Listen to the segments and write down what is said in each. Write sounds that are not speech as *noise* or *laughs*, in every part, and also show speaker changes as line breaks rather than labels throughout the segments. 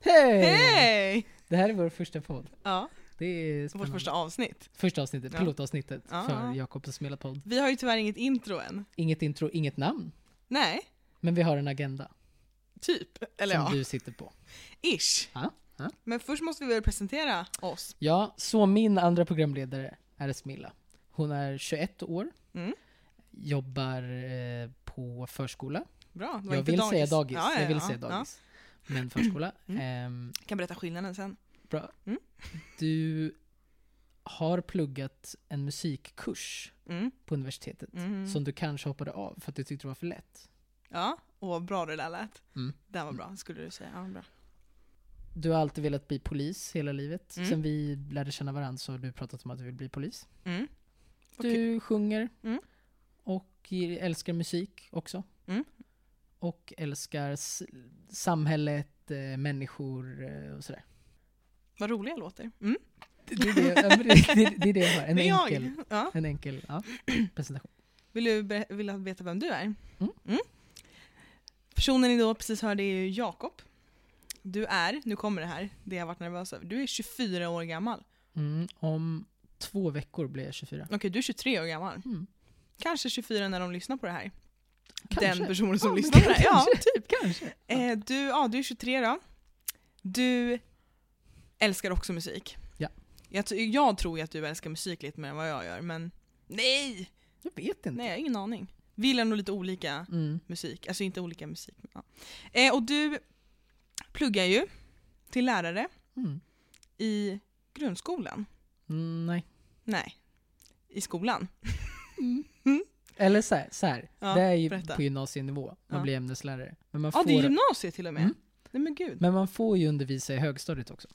Hej!
Hej!
Det här är vår första podd.
Ja,
Det är
vårt första avsnitt.
Första avsnittet,
Ja.
pilotavsnittet
Ja,
för
ja.
Jakobs Smela-podd.
Vi har ju tyvärr inget intro än.
Inget intro, inget namn.
Nej,
Men vi har en agenda
typ. Eller
som
ja,
du sitter på.
ish.
Ja, ja.
Men först måste vi väl presentera oss.
Ja, så min andra programledare är Smilla. Hon är 21 år,
Mm.
jobbar eh, på förskola.
Bra, det var
Jag
inte
vill
dagis.
säga dagis,
Ja, ja,
jag vill säga dagis. Men förskola. *clears throat*
Mm.
Ehm,
Kan berätta skillnaden sen.
bra.
Mm.
Du har pluggat en musikkurs
Mm.
på universitetet
Mm.
som du kanske hoppade av för att du tyckte det var för lätt.
Ja, och vad bra det där lät.
Mm.
Det var bra, skulle du säga. Ja, bra.
Du har alltid velat bli polis hela livet.
Mm.
Sen vi lärde känna varandra så har du pratat om att du vill bli polis.
Mm. Kul.
Du sjunger
Mm.
och älskar musik också.
Mm.
Och älskar samhället, eh, människor eh, och sådär.
Vad roliga låter. Mm.
Det, är det, ja, men det, det, det är det jag har. En *laughs*
det är
enkel.
Ja.
en enkel ja, presentation.
Vill du vill du veta vem du är?
Mm.
Personen ni då precis hörde är ju Jakob. Du är, nu kommer det här, det jag varit nervös över. Du är 24 år gammal.
Mm, om två veckor blir jag 24.
Okej, du är 23 år gammal.
Mm.
Kanske 24 när de lyssnar på det här.
Kanske.
Den personen som
Ja,
lyssnar på det här. Ja, typ.
Kanske.
Eh, du, ja, du är 23 då. Du älskar också musik.
Ja.
Jag, jag tror ju att du älskar musik lite mer än vad jag gör, men nej!
Jag vet inte.
Nej, jag har ingen aning. Vi gillar nog lite olika
Mm.
musik. Alltså inte olika musik. Ja. eh, och du pluggar ju till lärare
Mm.
i grundskolan.
Mm, nej.
Nej, i skolan.
Eller så här, så här.
Ja,
det är ju
berätta.
på gymnasienivå. Man
Ja.
blir ämneslärare. Men man,
Ja,
får,
det är gymnasiet till och med.
Mm.
Nej men gud.
men man får ju undervisa i högstadiet också.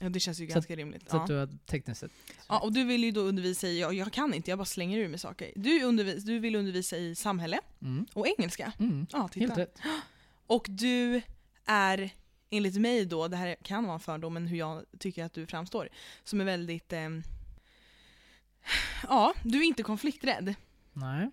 Ja, det känns ju
Så
ganska rimligt.
Så
Ja.
att du har tekniskt sett...
ja, och du vill ju då undervisa i, jag, jag kan inte, jag bara slänger ur mig saker. Du, undervis, du vill undervisa i samhälle
Mm.
och engelska.
Mm.
Ja, titta.
Helt rätt. *gasps*
Och du är, enligt mig då, det här kan vara en fördom, men hur jag tycker att du framstår, som är väldigt... ehm, ja, du är inte konflikträdd.
Nej.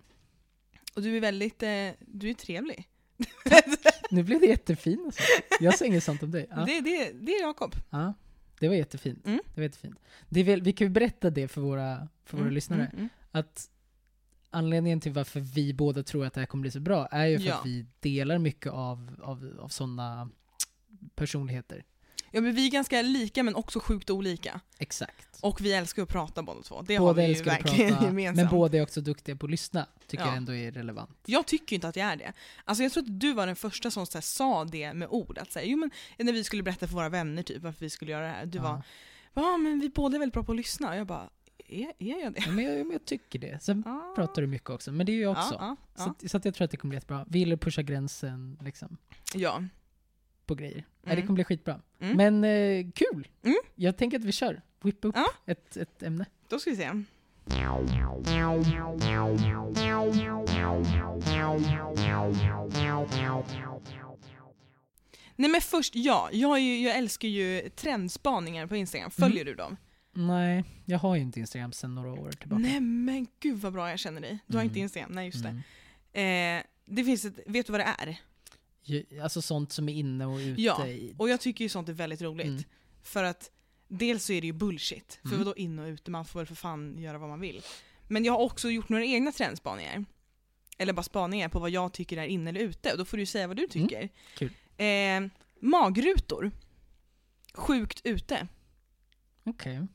Och du är väldigt, eh, du är trevlig. *laughs*
Nu blev det jättefint alltså. Jag säger inget sånt om dig. Ja.
Det, det, det är Jakob.
ja. Det var jättefint.
Mm.
Det var jättefint. Det väl, vi kan ju berätta det för våra, för våra
Mm,
lyssnare.
mm, mm.
Att anledningen till varför vi båda tror att det här kommer bli så bra är ju för
Ja.
att vi delar mycket av, av, av sådana personligheter.
Ja men vi är ganska lika men också sjukt olika.
Exakt.
Och vi älskar att prata båda två. Det har
båda
vi ju verkligen
prata, *laughs*
gemensamt.
men båda är också duktiga på att lyssna. Tycker
Ja.
jag ändå är relevant.
Jag tycker inte att jag är det. Alltså jag tror att du var den första som här, sa det med ord. Att säga, jo, men, när vi skulle berätta för våra vänner typ varför vi skulle göra det här. Du var, ja men vi båda är väldigt bra på att lyssna. Och jag bara, är, är jag det?
Ja, men, jag, men jag tycker det. Sen
Ja.
pratar du mycket också, men det är jag också.
Ja, ja,
Så, att, så att jag tror att det kommer bli jättebra. Vi gillar att pusha gränsen liksom,
ja.
På grejer.
Mm.
det kommer bli skitbra.
Mm.
Men eh, kul!
Mm.
Jag tänker att vi kör. Whip upp
Ja.
ett, ett ämne.
Då ska vi se. Nej men först, ja. Jag, ju, jag älskar ju trendspaningar på Instagram. Följer du dem?
Nej, jag har ju inte Instagram sedan några år tillbaka.
Nej men gud vad bra jag känner dig. Du har
Mm.
inte Instagram? Nej just det.
Mm.
Eh, det finns ett, vet du vad det är?
Alltså sånt som är inne och ute
Ja. Och jag tycker ju sånt är väldigt roligt.
Mm.
För att dels så är det ju bullshit. För
Mm.
vadå in och ute, man får väl för fan göra vad man vill. Men jag har också gjort några egna trendspaningar. Eller bara spaningar på vad jag tycker är inne eller ute. Och då får du säga vad du tycker.
Mm. Kul.
Eh, magrutor. Sjukt ute.
Okej.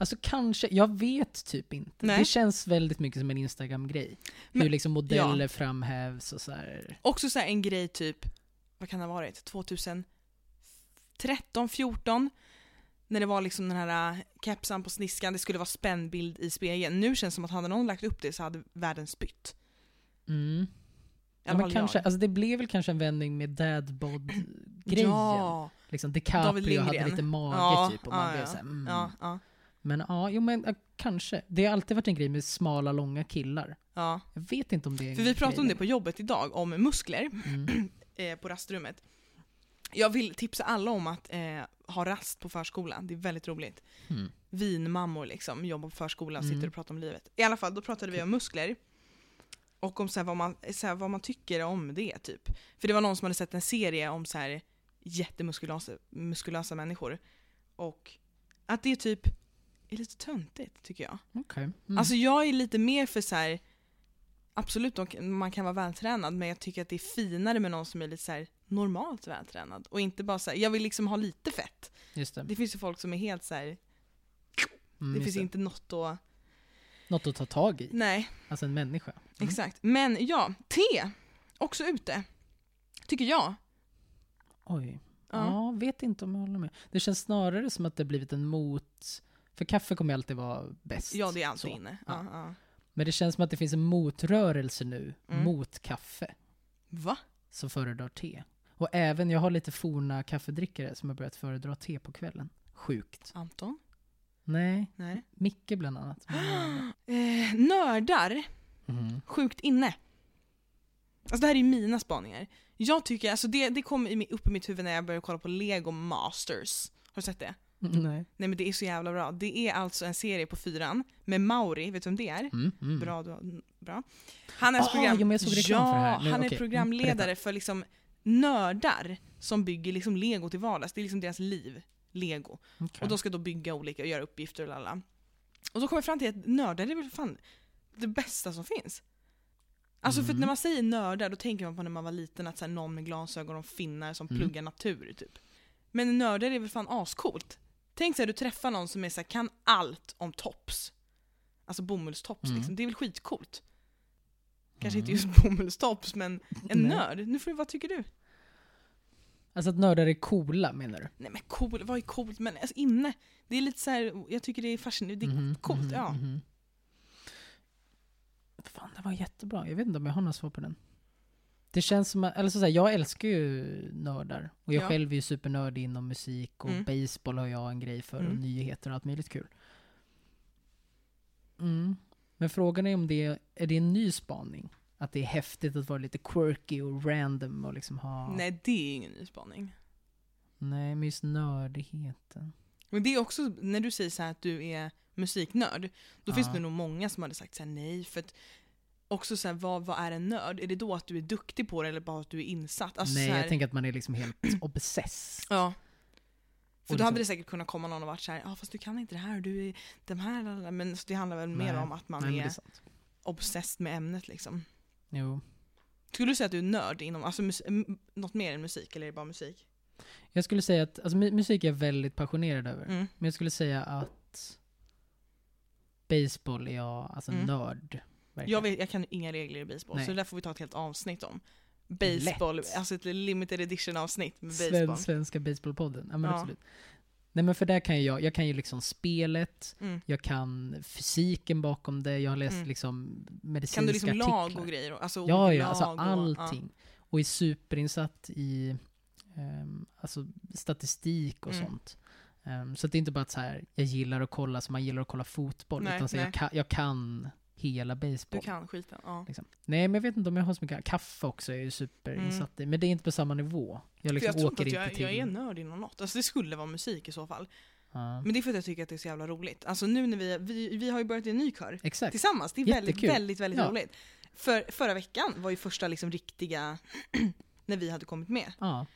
Alltså kanske, jag vet typ inte.
Nej.
Det känns väldigt mycket som en Instagram-grej. Hur liksom modeller framhävs och så här.
Också så här en grej typ, vad kan det ha varit? 2013, 14 när det var liksom den här äh, kepsan på sniskan, det skulle vara spännbild i spegeln. Nu känns det som att hade någon lagt upp det så hade världen spytt.
Mm. Ja, men kanske,
jag.
alltså det blev väl kanske en vändning med dadbod-grejen.
Ja,
Liksom DiCaprio hade lite mage
Ja,
typ och man
ja,
blev
ja.
såhär, mm.
ja, ja,
Men ja, jo men ja, kanske. Det har alltid varit en grej med smala, långa killar.
ja.
Jag vet inte om det är
För vi pratade om
grej
det på jobbet idag, om muskler
Mm. *clears throat*
eh, på rastrummet. Jag vill tipsa alla om att eh, ha rast på förskolan, det är väldigt roligt.
Mm.
Vinmammor liksom, jobbar på förskolan,
Mm.
sitter och pratar om livet. I alla fall, då pratade vi om muskler. Och om så här, vad, man, så här, vad man tycker om det typ. För det var någon som hade sett en serie om så här jättemuskulösa muskulösa människor. Och att det typ är lite töntigt tycker jag.
Okej. Mm.
Alltså jag är lite mer för så här. Absolut, man kan vara vältränad men jag tycker att det är finare med någon som är lite så här normalt vältränad. Och inte bara så här, jag vill liksom ha lite fett.
just det.
Det finns ju folk som är helt så här.
Mm,
det finns inte något att...
Något att ta tag i.
Nej,
Alltså en människa. Mm.
exakt. Men ja, te. Också ute. Tycker jag.
Oj.
Ja.
Ja. vet inte om jag håller med. Det känns snarare som att det blivit en mot... För kaffe kommer alltid vara bäst.
Ja, det är alltid
Så.
inne.
Ja.
Ja.
Men det känns som att det finns en motrörelse nu
Mm.
mot kaffe
Va?
som föredrar te. Och även, jag har lite forna kaffedrickare som har börjat föredra te på kvällen. Sjukt.
Anton?
Nej,
Nej.
Micke bland annat. *gasps*
Eh, nördar.
Mhm.
Sjukt inne. Alltså det här är mina spaningar. Jag tycker, alltså det, det kom i upp i mitt huvud när jag började kolla på Lego Masters. Har du sett det?
Nej.
Nej men det är så jävla bra. Det är alltså en serie på fyran med Mauri, vet du vem det är?
Mm, mm.
Bra, du mm, bra. Han är, alltså program, ja,
för. Nu,
han är.
Mm,
programledare för liksom nördar som bygger liksom lego till vardags. Det är liksom deras liv, lego.
Okej.
Och de ska då bygga olika och göra uppgifter och lalla. Och då kommer jag fram till att nördar är väl fan det bästa som finns. Alltså för
Mm.
när man säger nördar då tänker man på när man var liten att så någon med glasögon och finnar som
Mm.
pluggar natur typ. Men nördar är väl fan ascoolt. Tänk så här, du träffar någon som är så här, kan allt om tops. Alltså bomullstops
Mm.
liksom. Det är väl skitcoolt. Kanske
Mm.
inte just *laughs* bomullstops men en
Nej.
nörd. Nu får du, vad tycker du?
Alltså att nördar är coola menar du?
Nej men cool, vad är coolt? Men alltså inne, det är lite så här, jag tycker det är fascinerande. Det är
Mhm,
coolt,
mhm,
ja.
mhm. Fan, det var jättebra. Jag vet inte om jag har några svar på den. Det känns som att, eller så att säga, jag älskar ju nördar. Och jag
Ja.
själv är ju supernördig inom musik och
Mm.
baseball har jag en grej för och
Mm.
nyheter och allt möjligt kul. Mm. Men frågan är om det är, är det en ny spaning? Att det är häftigt att vara lite quirky och random och liksom ha...
Nej det är ingen ny spaning.
Nej, men just nördigheten.
Men det är också, när du säger så här att du är musiknörd, då
Ja.
finns det nog många som hade sagt så här, nej för att också så här, vad, vad är en nörd? Är det då att du är duktig på det eller bara att du är insatt? Alltså,
Nej,
här,
jag tänker att man är liksom helt *clears throat* obsessed.
Ja. För
Och
då hade det säkert kunnat komma någon och varit så här, ja fast du kan inte det här, du är de här, lalala." men så det handlar väl mer
Nej.
om att man
Nej,
är
är
obsessed med ämnet liksom.
Jo.
Skulle du säga att du är nörd inom, alltså något mer än musik eller är det bara musik?
Jag skulle säga att, alltså mu- musik är jag väldigt passionerad över.
Mm.
Men jag skulle säga att baseball är jag, alltså
Mm.
nörd. Verkligen.
Jag, vet, jag kan inga regler i baseball,
Nej.
så det där får vi ta ett helt avsnitt om. Baseball,
Lätt.
alltså ett limited edition avsnitt med
Sven,
baseball.
svenska baseballpodden. Ja men
Ja.
absolut. Nej men för där kan jag, jag kan ju liksom spelet,
Mm.
jag kan fysiken bakom det, jag har läst
Mm.
liksom medicinska
Kan du liksom
artiklar.
lag och grejer? Alltså
Ja, ja, alltså
lag och-
allting. Och är superinsatt i ehm, alltså statistik och
Mm.
sånt. Ehm, så det är inte bara att så här, jag gillar att kolla som man gillar att kolla fotboll,
Nej,
utan så jag, kan, jag kan hela baseball.
du kan skiten. Ja.
Liksom. Nej, men jag vet inte om jag har så mycket. Kaffe också är jag ju superinsatt i, men det är inte på samma nivå. Jag liksom
jag tror inte
åker
att
inte
jag,
till...
jag är nörd inom något. Alltså det skulle vara musik i så fall.
Ja.
Men det är för att jag tycker att det är så jävla roligt. Alltså nu när vi, vi, vi har ju börjat i en ny kör
Exakt.
tillsammans. Det är väldigt,
Jättekul.
väldigt, väldigt
Ja.
roligt. För förra veckan var ju första liksom riktiga, *clears throat* när vi hade kommit med.
Ja.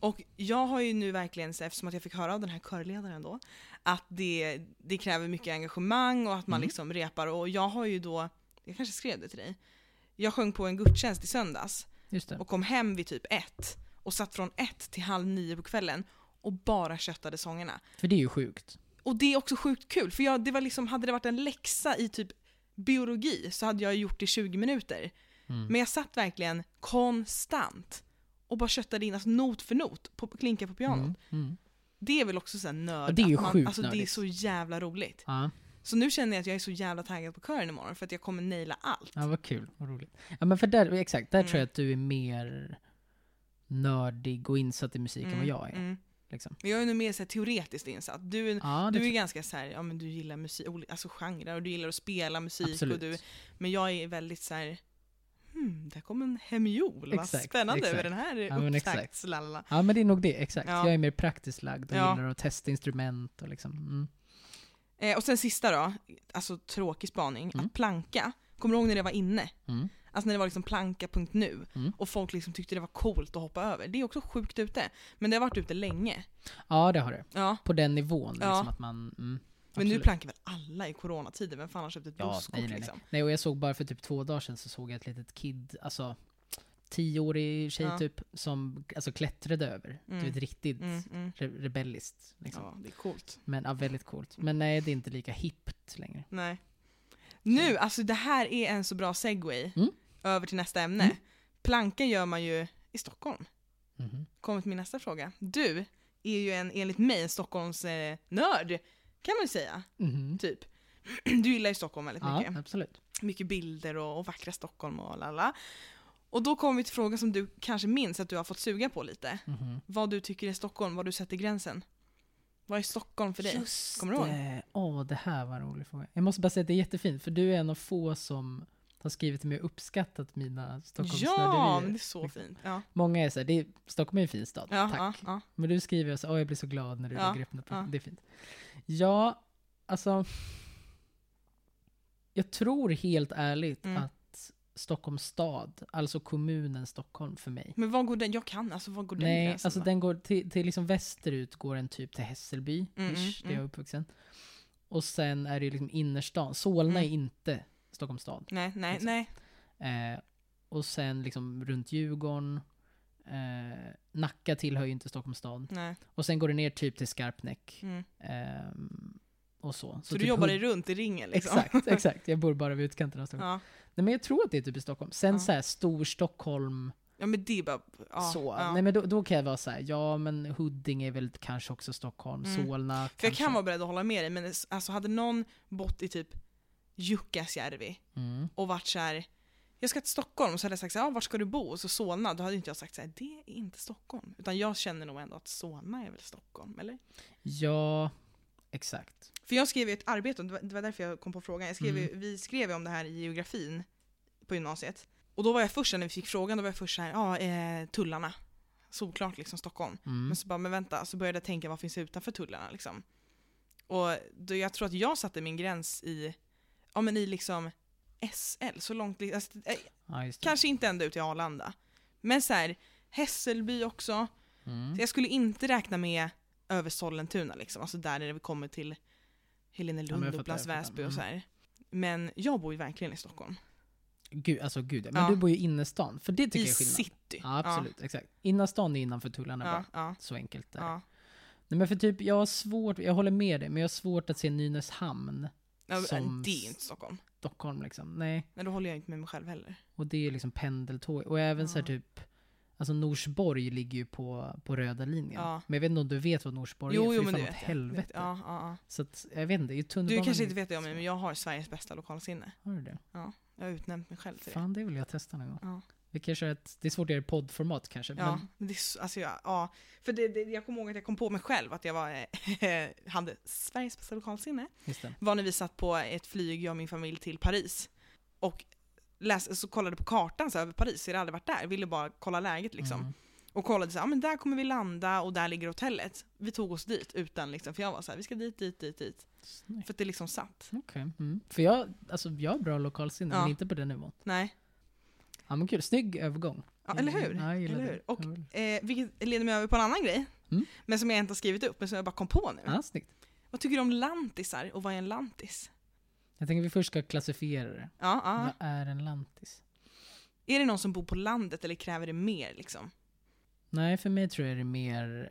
Och jag har ju nu verkligen, så eftersom att jag fick höra av den här körledaren då, att det, det kräver mycket engagemang och att man
Mm.
liksom repar. Och jag har ju då, jag kanske skrev det till dig, jag sjöng på en gudstjänst i söndags och kom hem vid typ ett och satt från ett till halv nio på kvällen och bara köttade sångerna.
För det är ju sjukt.
Och det är också sjukt kul, för jag, det var liksom, hade det varit en läxa i typ biologi så hade jag gjort det i 20 minuter.
Mm.
Men jag satt verkligen konstant och bara köttade in, alltså not för not, på, klinka på pianot.
Mm. Mm.
Det är väl också såhär nörd.
Det är ju
man,
sjukt
Alltså det är
nördigt.
så jävla roligt.
Ja.
Så nu känner jag att jag är så jävla taggad på kören imorgon för att jag kommer naila allt.
ja, vad kul. Vad roligt. Ja, men för där, exakt, där
Mm.
tror jag att du är mer nördig och insatt i musik än vad jag är.
mm.
Liksom.
Jag är nog mer så här, teoretiskt insatt. Du, är-
Ja,
du är ganska så här, ja men du gillar musik, alltså genrer och du gillar att spela musik
Absolut.
och du, men jag är väldigt så här hmm, där kom en hemjol, vad spännande
exakt.
med den här
Ja. Ja men det är nog det, exakt.
Ja.
Jag är mer praktiskt lagd och
Ja.
gillar att testa instrument och liksom. Mm.
Eh, och sen sista då, alltså tråkig spaning,
Mm.
att planka, kommer du ihåg när det var inne?
Mm.
Alltså när det var liksom planka.nu
Mm.
och folk liksom tyckte det var coolt att hoppa över. Det är också sjukt ute. Men det har varit ute länge.
Ja det har det.
Ja.
På den nivån
Ja.
liksom att man... Mm,
Men nu
absolut.
plankar väl alla i coronatider? Vem fan har köpt ett
Ja,
busskort
nej, nej, nej.
liksom?
nej och jag såg bara för typ två dagar sedan så såg jag ett litet kid, alltså tioårig tjej
Ja.
typ, som alltså klättrade över.
Mm.
Du vet riktigt
Mm, mm.
re- rebelliskt. Liksom.
Ja, det är coolt.
Men ja, väldigt coolt. Men nej, det är inte lika hippt längre.
Nej. Nu, alltså det här är en så bra segway
Mm.
över till nästa ämne.
Mm.
Planka gör man ju i Stockholm.
Mhm.
Kommer till min nästa fråga. Du är ju en, enligt mig, en Stockholms eh, nörd, kan man ju säga.
Mhm.
Typ. Du gillar ju Stockholm väldigt
Ja,
mycket.
absolut.
Mycket bilder och, och vackra Stockholm och lalla. Och då kommer vi till frågan som du kanske minns att du har fått suga på lite.
Mhm.
Vad du tycker är Stockholm, vad du sätter gränsen. Vad är Stockholm för dig?
Just
Kommer du ihåg?
det. Åh, det här var en rolig fråga. Jag måste bara säga att det är jättefint, för du är en av få som har skrivit till mig och uppskattat mina
Ja,
Stockholmsnörderier.
men det är så fint. Ja,
Många är såhär, det är, Stockholm är en fin stad,
ja,
tack.
ja, ja.
Men du skriver så, åh jag blir så glad när du
Ja,
lägger upp något.
ja.
Det är fint. Ja, alltså. Jag tror helt ärligt
Mm.
att Stockholms stad, alltså kommunen Stockholm för mig.
Men vad går den, jag kan, alltså vad går den
Nej,
gränsen
alltså den går till, till liksom västerut går den typ till Hässelby,
Mm,
ish,
mm,
där jag är uppvuxen. Och sen är det liksom innerstan. Solna
Mm.
är inte Stockholms stad.
Nej, nej,
liksom.
nej.
Eh, och sen liksom runt Djurgården. Eh, Nacka tillhör ju inte Stockholms stad.
nej.
Och sen går det ner typ till Skarpnäck.
Mm.
Ehm, och så.
Så, du
typ
jobbar
Hud-
dig runt i ringen liksom?
Exakt, *laughs* exakt. Jag bor bara vid utkanten av Stockholm.
Ja.
Nej men jag tror att det är typ i Stockholm. Sen
Ja.
så här Storstockholm,
ja, men det är bara... Ja,
så.
Ja.
Nej men då, då kan jag vara så här, ja men Huddinge är väl kanske också Stockholm,
Mm.
Solna
För jag
kanske.
kan vara beredd att hålla med dig, men alltså hade någon bott i typ Jukkasjärvi
Mm.
och varit så här. jag ska till Stockholm, och så hade jag sagt så här, ja, vart ska du bo? Och så Solna, då hade inte jag sagt så här, det är inte Stockholm. Utan jag känner nog ändå att Solna är väl Stockholm, eller?
Ja, exakt.
För jag skrev ju ett arbete, det var, därför jag kom på frågan. Jag skrev
Mm.
Vi skrev om det här i geografin på gymnasiet. Och då var jag först, när vi fick frågan, då var jag först så här, ja, eh, tullarna. Solklart liksom Stockholm.
Mm.
Men så bara, men vänta, så började jag tänka vad finns utanför tullarna liksom. Och då, jag tror att jag satte min gräns i, ja men i liksom SL, så långt, alltså, eh,
Ja,
kanske inte ända ut till Arlanda. Men så här, Hässelby också.
Mm.
Så jag skulle inte räkna med över Sollentuna liksom, alltså där när vi kommer till
Ja,
Helenelund
jag
och Upplands. Väsby och så här. Men jag bor ju verkligen i Stockholm.
Gud, alltså gud ja. Men
Ja.
du bor ju i innerstan, för det tycker
I
jag är skillnad.
city.
Ja, absolut. Exakt. Innerstan är innanför tullarna
Ja,
bara.
ja,
Så enkelt är det.
ja.
Nej men för typ, jag har svårt, jag håller med dig, men jag har svårt att se Nynäshamn,
ja.
Som
Det är inte Stockholm.
Stockholm liksom. Nej.
Men då håller jag inte med mig själv heller.
Och det är liksom pendeltåg. Och även så här
Ja.
typ, alltså Norsborg ligger ju på, på röda linjen.
Ja.
Men jag vet inte om du vet vad Norsborg
Jo,
är? för det är fan åt helvete.
Ja, ja, ja.
Så att, jag vet inte, i
Du
tunnelbanan...
kanske inte vet det om mig, men jag har Sveriges bästa lokalsinne.
Har du det?
Jag har utnämnt mig själv till det.
Fan, det vill jag testa någon gång.
Ja.
Vi kan köra ett, det är svårt att göra i poddformat kanske.
Ja,
Men,
det är, så- alltså jag, ja. För det, det, jag kommer ihåg att jag kom på mig själv att jag var, eh, *laughs* hade Sveriges bästa lokalsinne.
just det.
var när vi satt på ett flyg, jag och min familj, till Paris. Och läste, så kollade på kartan så över Paris, jag hade aldrig varit där, ville bara kolla läget liksom.
Mm.
Och kollade så ja men där kommer vi landa och där ligger hotellet. Vi tog oss dit utan liksom, för jag var så här, vi ska dit, dit, dit, dit.
Snyggt.
För att det liksom satt.
Okej. Mm. För jag, alltså jag har bra lokalsinne,
Ja.
men inte på den nivån.
Nej.
Ja men kul, snygg övergång.
Ja, eller hur?
Ja, jag
eller
det.
hur? Och eh, vilket leder mig över på en annan grej.
Mm.
Men som jag inte har skrivit upp, men som jag bara kom på nu.
Ja, snyggt.
Vad tycker du om lantisar och vad är en lantis?
Jag tänker vi först ska klassifiera det.
Ja, ja.
Vad är en lantis?
Är det någon som bor på landet eller kräver det mer liksom?
Nej, för mig tror jag det är mer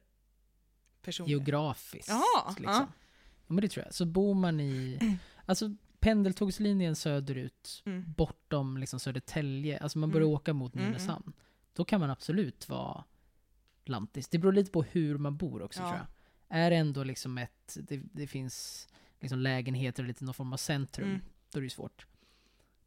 Personer?
geografiskt.
Jaha,
liksom.
ja.
ja. men det tror jag. Så bor man i, *clears throat* alltså pendeltågslinjen söderut,
Mm.
bortom liksom Södertälje, alltså man börjar
Mm.
åka mot
Mm, mm.
Nynäshamn. Då kan man absolut vara lantis. Det beror lite på hur man bor också
Ja.
tror jag. Är det ändå liksom ett, det, det finns liksom lägenheter och lite någon form av centrum,
Mm.
då är det ju svårt.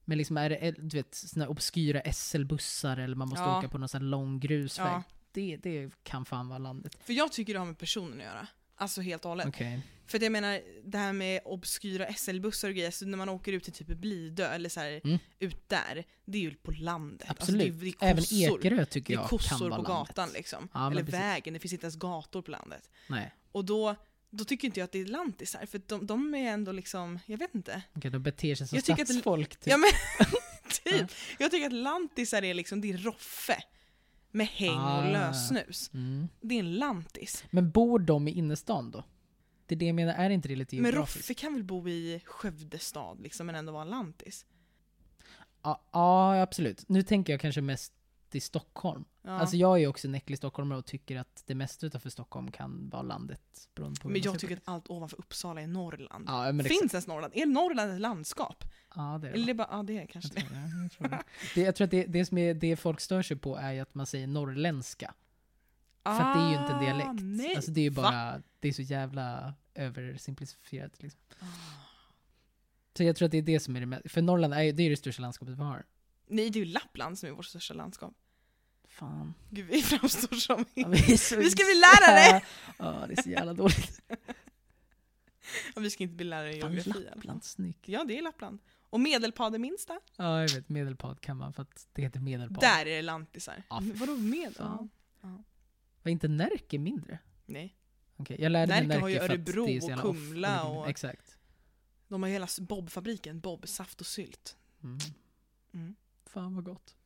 Men liksom är det, du vet, såna obskyra SL-bussar eller man måste
Ja.
åka på någon sån lång grusväg.
Ja.
Det, det kan fan vara landet.
För jag tycker det har med personen att göra. Alltså helt och hållet.
Okej.
För att jag menar, det här med obskyra SL-bussar och grejer, så när man åker ut till typ Blidö eller så här,
Mm.
ut där, det är ju på landet.
Absolut.
Alltså det, är- det är
Även
kossor.
Ekerö tycker
Det är
jag kan
kossor
vara
på gatan
landet.
liksom.
Ja,
eller
precis.
vägen, det finns inte ens gator på landet.
Nej.
Och då, då tycker inte jag att det är lantisar, för de, de är ändå liksom, jag vet inte.
Okej, de beter sig som
Jag tycker att det-
stadsfolk. Typ.
Ja men *laughs* *laughs* typ.
Ja.
Jag tycker att lantisar är liksom, det är roffe. Med häng
Ah.
och lössnus.
Mm.
Det är en lantis.
Men bor de i innerstan då? Det är det jag menar, är inte det lite
Men
geografiskt?
Roffe kan väl bo i Skövde stad liksom, men ändå vara lantis?
Ja, ja, absolut. Nu tänker jag kanske mest i Stockholm.
Ja.
Alltså jag är också en äcklig stockholmare och tycker att det mesta utanför Stockholm kan vara landet. Beroende på
men jag tycker att allt ovanför Uppsala är Norrland.
Ja, men
Finns ens Norrland? Är Norrland ett landskap?
Ja, det är
Eller det bara, ja det är kanske
Jag
det.
tror, det. jag tror, det. det. Jag tror att det, det som är, det folk stör sig på är ju att man säger norrländska. För att det är ju inte en dialekt.
Ah, Nej.
Alltså det är ju
Va?
bara, det är så jävla översimplifierat liksom.
Ah.
Så jag tror att det är det som är det mest, för Norrland är ju, det är det största landskapet vi har.
Nej, det är ju Lappland som är vårt största landskap.
Fan.
Gud, vi framstår som... *laughs*
Ja, vi, så
Vi ska bli lärare!
Ja, det är så jävla dåligt.
Ja, vi ska inte bli lärare i geografi.
Lappland, snyggt.
Ja, det är Lappland. Och Medelpad är minsta.
Ja, jag vet. Medelpad kan man för att det heter Medelpad.
Där är det lantisar.
Ja, för
Vadå med?
fan.
Ja.
Var inte Närke mindre?
Nej.
Okej, jag lärde mig
Närke har
Närke
ju Örebro
det
och Kumla och-
Exakt.
De har ju hela Bob-fabriken, Bob, saft och sylt.
Mm.
Mm.
Fan vad gott.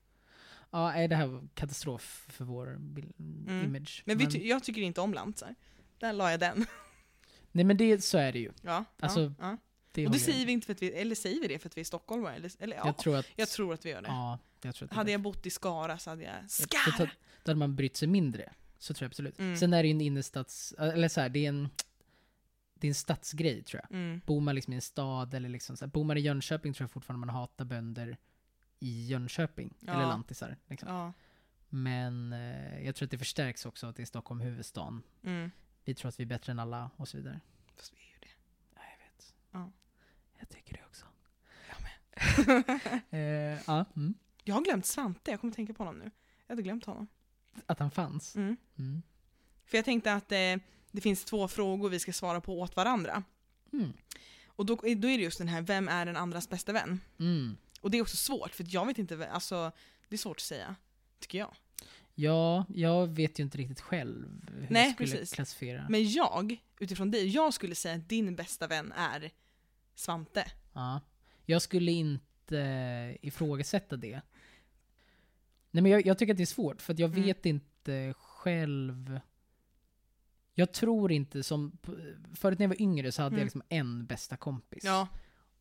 Ja, det här var katastrof för vår
Mm.
image.
Men, vi ty- jag tycker inte om lantisar. Där la jag den. *laughs*
nej men det, så är det ju.
Ja,
Alltså,
ja, ja.
Det
Och det säger vi inte för att vi, eller säger vi det för att vi är stockholmare? Eller, eller ja,
Jag tror att...
jag tror att vi gör det.
Ja, jag tror att det
Hade
är
jag bott i Skara så hade jag... Skara!
Då hade man brytt sig mindre. Så tror jag absolut.
Mm.
Sen är det ju en innerstads... Eller så här, det är en... Det är en stadsgrej tror jag.
Mm.
Bor man liksom i en stad eller liksom så här, Bor man i Jönköping tror jag fortfarande man hatar bönder i Jönköping.
Ja.
Eller lantisar. Liksom.
Ja.
Men eh, jag tror att det förstärks också att det är Stockholm huvudstaden.
Mm.
Vi tror att vi är bättre än alla och så vidare.
Fast vi är ju det.
Ja, jag vet.
Ja.
Jag tycker det också.
Jag med. *laughs*
Eh, ja, mm.
Jag har glömt Svante, jag kommer tänka på honom nu. Jag hade glömt honom.
Att han fanns.
Mm.
Mm.
För jag tänkte att eh, det finns två frågor vi ska svara på åt varandra.
Mm.
Och då, då är det just den här, vem är den andras bästa vän?
Mm.
Och det är också svårt, för jag vet inte, alltså det är svårt att säga. Tycker jag.
Ja, jag vet ju inte riktigt själv hur
Nej,
jag skulle
precis.
klassifiera.
Men jag, utifrån dig, jag skulle säga att din bästa vän är Svante.
Ja. Jag skulle inte eh, ifrågasätta det. Nej men jag, jag tycker att det är svårt, för jag
Mm.
vet inte själv. Jag tror inte som, förut när jag var yngre så hade
Mm.
jag liksom en bästa kompis.
Ja.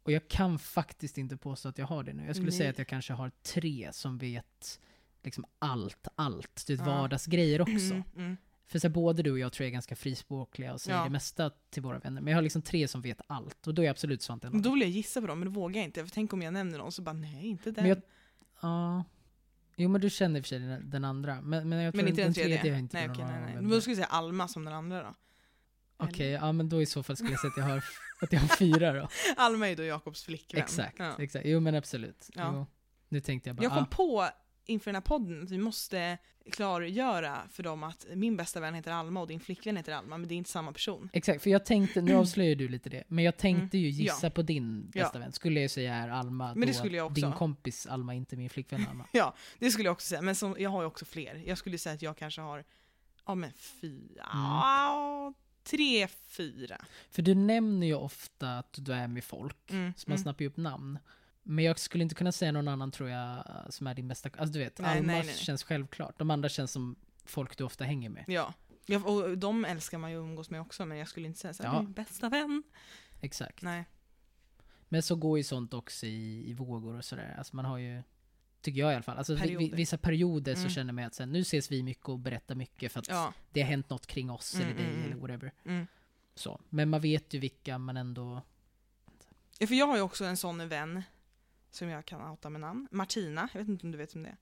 Och jag kan faktiskt inte påstå att jag har det nu. Jag skulle
Nej.
säga att jag kanske har tre som vet liksom allt, allt. Det är
Ja.
vardagsgrejer också.
Mm, mm.
För så här, både du och jag tror jag är ganska frispråkliga och säger
Ja.
det mesta till våra vänner. Men jag har liksom tre som vet allt. Och då är jag absolut en dem.
Då vill jag gissa på dem, men det vågar jag inte. För tänk om jag nämner någon så bara, nej inte den.
Men jag, ja. Jo men du känner i och för sig den, den andra. Men, men jag tror
Men inte den tredje?
har jag inte
nej, okej, nej, nej. Men då skulle jag säga Alma som den andra då.
Okej, ja men då i så fall skulle jag säga att jag har, *laughs* att jag har fyra då.
Alma är ju då Jakobs flickvän.
Exakt,
Ja.
exakt. Jo men absolut.
Ja.
Jo. Nu tänkte jag bara,
Jag kom
ah,
på inför den här podden att vi måste klargöra för dem att min bästa vän heter Alma och din flickvän heter Alma, men det är inte samma person.
Exakt, för jag tänkte, nu avslöjar du lite det, men jag tänkte ju
Mm,
gissa
ja.
på din
Ja.
bästa vän. Skulle jag säga är Alma,
Men det skulle jag också.
din kompis Alma, inte min flickvän Alma. *laughs*
Ja, det skulle jag också säga, men som, jag har ju också fler. Jag skulle säga att jag kanske har, ja men fyra,
Mm.
ja, tre, fyra.
För du nämner ju ofta att du är med folk,
Mm,
så man
mm.
snappar ju upp namn. Men jag skulle inte kunna säga någon annan tror jag som är din bästa, alltså du vet,
Nej,
Alma
nej, nej,
känns självklart. De andra känns som folk du ofta hänger med.
Ja. ja, och de älskar man ju att umgås med också, men jag skulle inte säga såhär,
Ja.
min bästa vän.
Exakt.
Nej.
Men så går ju sånt också i, i vågor och sådär. Alltså man har ju, tycker jag i alla fall, alltså
Perioder.
vissa perioder så
Mm.
känner man att sen, nu ses vi mycket och berättar mycket för att
Ja.
det har hänt något kring oss
Mm,
eller dig
mm,
eller
mm.
whatever.
Mm.
Så. Men man vet ju vilka man ändå...
ja, för jag har ju också en sån vän, som jag kan outa med namn, Martina, jag vet inte om du vet vem det är.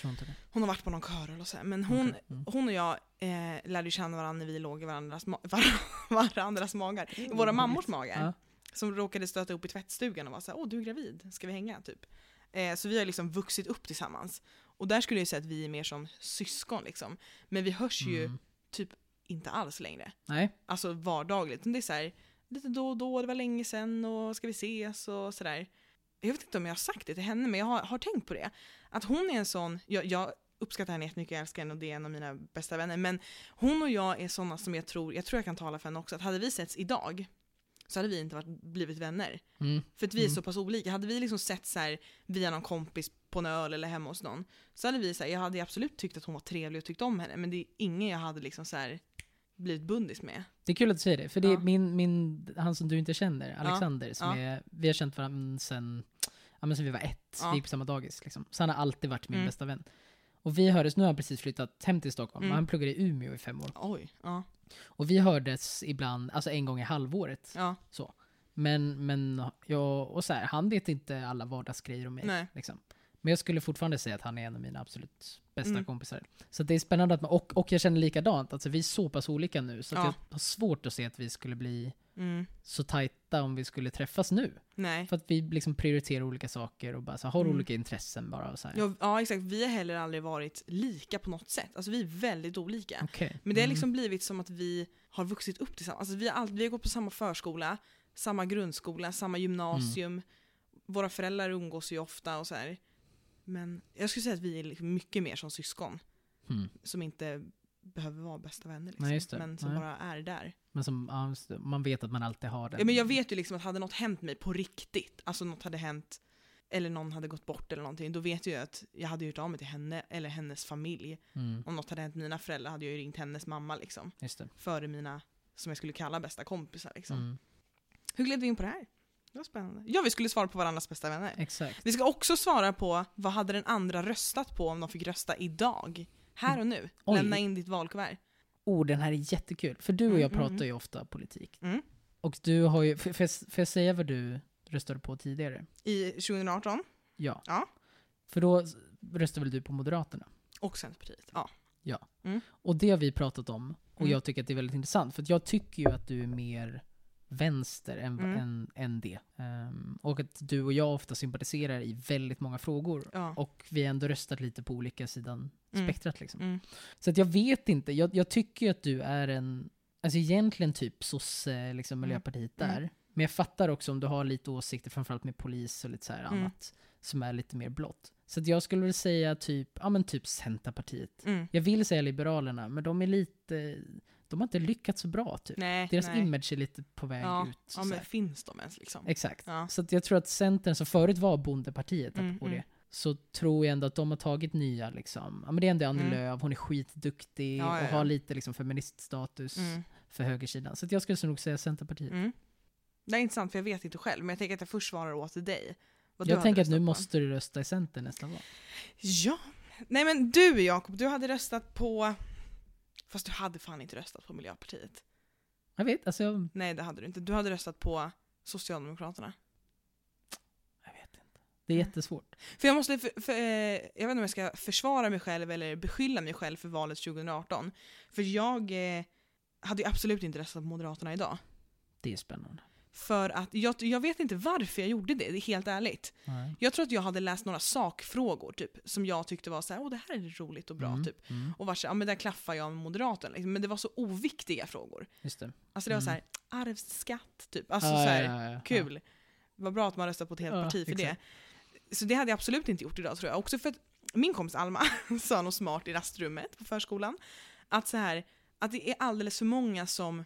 Tror inte det.
Hon har varit på någon kör och så här, men hon,
Okej. Mm.
hon och jag eh, lärde känna varandra när vi låg i varandras, ma- *laughs* var, varandras magar. I våra
Mm,
mammors magar.
Ja.
Som råkade stöta upp i tvättstugan och var såhär, åh du är gravid, ska vi hänga? Typ. Eh, så vi har liksom vuxit upp tillsammans. Och där skulle jag säga att vi är mer som syskon liksom. Men vi hörs ju
Mm.
typ inte alls längre.
Nej.
Alltså vardagligt. Men det är så här, lite då och då, det var länge sedan och ska vi ses och sådär. Jag vet inte om jag har sagt det till henne, men jag har, har tänkt på det. Att hon är en sån, jag, jag uppskattar henne jättemycket, jag älskar henne och det är en av mina bästa vänner. Men hon och jag är såna som jag tror, jag tror jag kan tala för henne också, att hade vi setts idag så hade vi inte varit, blivit vänner.
Mm.
För att vi är
Mm.
så pass olika. Hade vi liksom sett så här, via någon kompis på en öl eller hemma hos någon, så hade vi så här, jag hade absolut tyckt att hon var trevlig och tyckt om henne, men det är ingen jag hade liksom så här, blivit bundis med.
Det är kul att du säger det, för det är min, min, han som du inte känner, Alexander, som är, vi har känt varandra sen, ja, men sen vi var ett, vi gick på samma dagis. Liksom. Så han har alltid varit min
Mm.
bästa vän. Och vi hördes, nu har han precis flyttat hem till Stockholm,
Mm.
han pluggade i Umeå i fem år.
Oj, ja.
Och vi hördes ibland, alltså en gång i halvåret.
ja.
Men, men jag, och så här, han vet inte alla vardagsgrejer om mig. Liksom. Men jag skulle fortfarande säga att han är en av mina absolut bästa
Mm.
kompisar. Så det är spännande att man, och, och jag känner likadant, alltså vi är så pass olika nu, så
Ja.
jag har svårt att se att vi skulle bli
Mm.
så tajta om vi skulle träffas nu.
Nej.
För att vi liksom prioriterar olika saker och bara så här, har
Mm.
olika intressen bara. Och så här.
Ja, ja exakt, vi har heller aldrig varit lika på något sätt. Alltså vi är väldigt olika.
Okej.
Men det har
Mm.
liksom blivit som att vi har vuxit upp tillsammans. Alltså vi, har all, vi har gått på samma förskola, samma grundskola, samma gymnasium. Våra föräldrar umgås ju ofta och så här. Men jag skulle säga att vi är liksom mycket mer som syskon.
Mm.
Som inte behöver vara bästa vänner liksom.
Nej, det.
Men som
Nej.
bara är där.
Men som, ja, det. man vet att man alltid har den.
Ja, men jag vet ju liksom att hade något hänt mig på riktigt, alltså något hade hänt, eller någon hade gått bort eller någonting, då vet jag att jag hade gjort av mig till henne eller hennes familj.
Mm,
Om något hade hänt mina föräldrar hade jag ju ringt hennes mamma liksom.
det.
Före mina, som jag skulle kalla bästa kompisar liksom.
Mm,
Hur gled vi in på det här? Det var spännande. Ja, vi skulle svara på varandras bästa vänner.
exakt.
Vi ska också svara på vad hade den andra röstat på om de fick rösta idag? Här och nu.
Oj.
Lämna in ditt valkuvert.
Oh, den här är jättekul. För du och jag
Mm, mm,
pratar ju ofta politik.
Mm.
Och du har ju, får jag, får jag säga vad du röstade på tidigare?
I 2018.
Ja.
Ja.
För då röstade väl du på Moderaterna?
Och Centerpartiet. Ja.
Och det har vi pratat om. Och
Mm.
jag tycker att det är väldigt intressant. För jag tycker ju att du är mer vänster än,
Mm.
än, än det. Ehm, och att du och jag ofta sympatiserar i väldigt många frågor.
ja.
Och vi har ändå röstat lite på olika sidan
Mm.
spektrat liksom.
Mm.
Så att jag vet inte. Jag, jag tycker ju att du är en, alltså egentligen typ sosse, liksom
Mm.
Miljöpartiet
Mm.
där. Men jag fattar också om du har lite åsikter, framförallt med polis och lite så här
Mm.
annat, som är lite mer blått. Så att jag skulle väl säga typ, ja men typ Centerpartiet.
Mm.
Jag vill säga Liberalerna, men de är lite, de har inte lyckats så bra typ.
Nej,
Deras
nej.
image är lite på väg
ja.
ut.
Ja,
så
men
här.
finns de ens liksom?
Exakt.
Ja.
Så jag tror att Centern, som förut var bondepartiet,
Mm,
på
mm.
det, så tror jag ändå att de har tagit nya liksom, ja men det är ändå Annie
Mm.
Lööf, hon är skitduktig
Ja,
och har lite liksom feministstatus
Mm.
för högersidan. Så jag skulle nog säga Centerpartiet.
Mm. Det är intressant för jag vet inte själv, men jag tänker att jag först svarar åt dig. vad
Jag tänker att nu
på.
måste du rösta i Centern nästa val.
Ja. Nej men du Jakob, du hade röstat på... Fast du hade fan inte röstat på Miljöpartiet.
Jag vet, alltså jag,
Nej det hade du inte. Du hade röstat på Socialdemokraterna.
jag vet inte. Det är
Mm.
jättesvårt.
För jag måste, för, för, eh, jag vet inte om jag ska försvara mig själv eller beskylla mig själv för valet 2018. För jag eh, hade ju absolut inte röstat på Moderaterna idag.
Det är spännande.
För att, jag, jag vet inte varför jag gjorde det, det är helt ärligt.
Nej.
Jag tror att jag hade läst några sakfrågor typ, som jag tyckte var så här, åh det här är roligt och bra
Mm,
typ.
Mm,
Och var så, ja men där klaffar jag med Moderaterna. Liksom. Men det var så oviktiga frågor.
just det.
Alltså det var
Mm.
så här, arvsskatt typ. Alltså
Ja,
så här,
ja, ja, ja.
kul. Vad bra att man röstar på ett helt parti för
exakt.
det. Så det hade jag absolut inte gjort idag tror jag. Också för att min kompis Alma *laughs* sa något smart i rastrummet på förskolan. Att så här, att det är alldeles för många som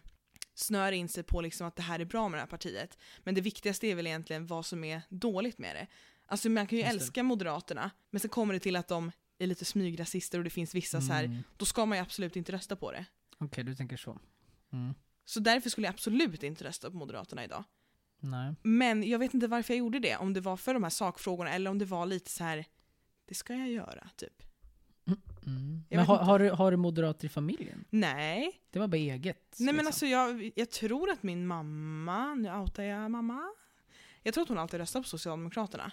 snör in sig på liksom att det här är bra med det här partiet. Men det viktigaste är väl egentligen vad som är dåligt med det. Alltså man kan ju älska Moderaterna, men sen kommer det till att de är lite smygrasister och det finns vissa så här,
Mm.
då ska man ju absolut inte rösta på det.
Okej, du tänker så. Mm.
Så därför skulle jag absolut inte rösta på Moderaterna idag.
Nej.
Men jag vet inte varför jag gjorde det. Om det var för de här sakfrågorna eller om det var lite så här. det ska jag göra, typ.
Mm. Men har, har, du, har du moderater i familjen?
Nej.
Det var bara eget?
Nej men
liksom.
alltså jag, jag tror att min mamma, nu outar jag mamma. Jag tror att hon alltid röstat på Socialdemokraterna.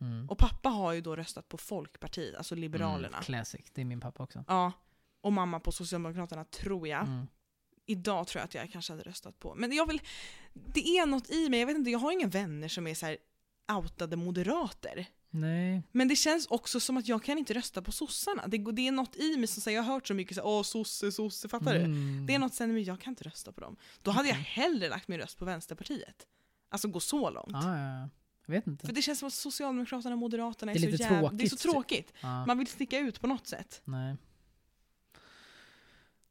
Mm.
Och pappa har ju då röstat på Folkpartiet, alltså Liberalerna.
Mm, classic, det är min pappa också.
Ja. Och mamma på Socialdemokraterna tror jag.
Mm.
Idag tror jag att jag kanske hade röstat på. Men jag vill, det är något i mig, jag vet inte, jag har inga vänner som är så här outade moderater.
Nej.
Men det känns också som att jag kan inte rösta på sossarna. Det, det är något i mig som säger, jag har hört så mycket så åh sosse, sosse, fattar du?
Mm.
Det är något sen, men jag kan inte rösta på dem. Då hade jag hellre lagt min röst på Vänsterpartiet. Alltså gå så långt.
Ja, ja, ja. Jag vet inte.
För det känns som att Socialdemokraterna och Moderaterna är,
Det är
så
lite
jävla...
tråkigt,
Det är så tråkigt.
Ja.
Man vill sticka ut på något sätt.
Nej.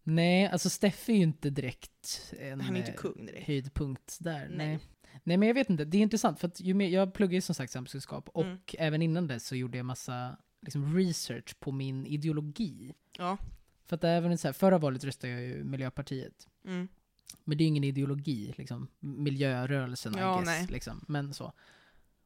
Nej, alltså Steffe är ju inte direkt en
Han är inte
eh,
kung direkt.
höjdpunkt där.
Nej.
Nej. Nej. men jag vet inte. Det är intressant för att ju mer, jag pluggar ju som sagt samhällskunskap och
Mm.
även innan det så gjorde jag massa liksom, research på min ideologi.
Ja.
För att även så här, förra valet röstade jag ju Miljöpartiet.
Mm.
Men det är ju ingen ideologi, liksom. Miljörörelsen, I
Ja,
guess,
nej.
liksom. Men så.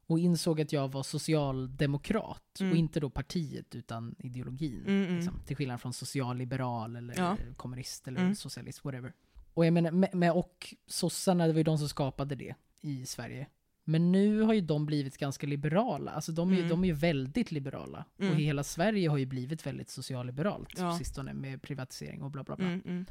Och insåg att jag var socialdemokrat.
Mm.
Och inte då partiet, utan ideologin.
Mm, mm.
Liksom. Till skillnad från socialliberal eller
Ja.
kommunist eller
Mm.
socialist, whatever. Och jag menar, med, med, och sossarna, det var ju de som skapade det i Sverige. Men nu har ju de blivit ganska liberala. Alltså de är,
Mm.
de är ju väldigt liberala.
Mm.
Och hela Sverige har ju blivit väldigt socialliberalt
Ja.
sistone med privatisering och bla bla bla.
Mm, mm.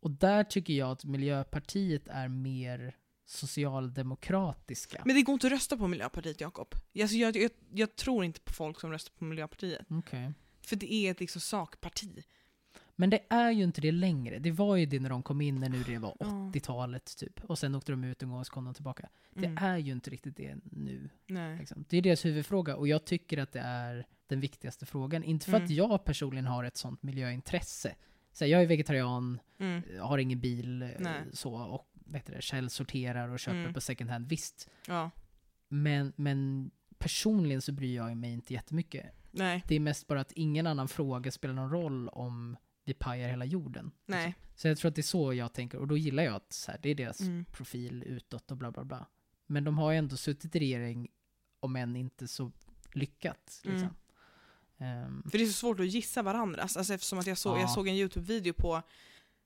Och där tycker jag att Miljöpartiet är mer socialdemokratiska.
Men det går inte att rösta på Miljöpartiet, Jakob. Alltså, jag, jag, jag tror inte på folk som röstar på Miljöpartiet.
Okej.
För det är ett liksom sakparti.
Men det är ju inte det längre. Det var ju det när de kom in, när nu det var
Ja.
80-talet typ. Och sen åkte de ut en gång och så kom de tillbaka.
Mm.
Det är ju inte riktigt det nu. Liksom. Det är deras huvudfråga och jag tycker att det är den viktigaste frågan. Inte för att
Mm.
jag personligen har ett sånt miljöintresse. Så här, jag är vegetarian,
Mm.
har ingen bil eh,
Nej.
så och vet det, källsorterar och köper
Mm.
på second hand. Visst.
Ja.
Men, men personligen så bryr jag mig inte jättemycket.
Nej.
Det är mest bara att ingen annan fråga spelar någon roll om vi pajar hela jorden.
Nej.
Så jag tror att det är så jag tänker. Och då gillar jag att så här, det är deras
Mm.
profil utåt och bla bla bla. Men de har ju ändå suttit i regering, om än inte så lyckat. Liksom.
Mm.
Ehm,
För det är så svårt att gissa varandras. Alltså eftersom att jag, så,
Ja.
jag såg en YouTube-video på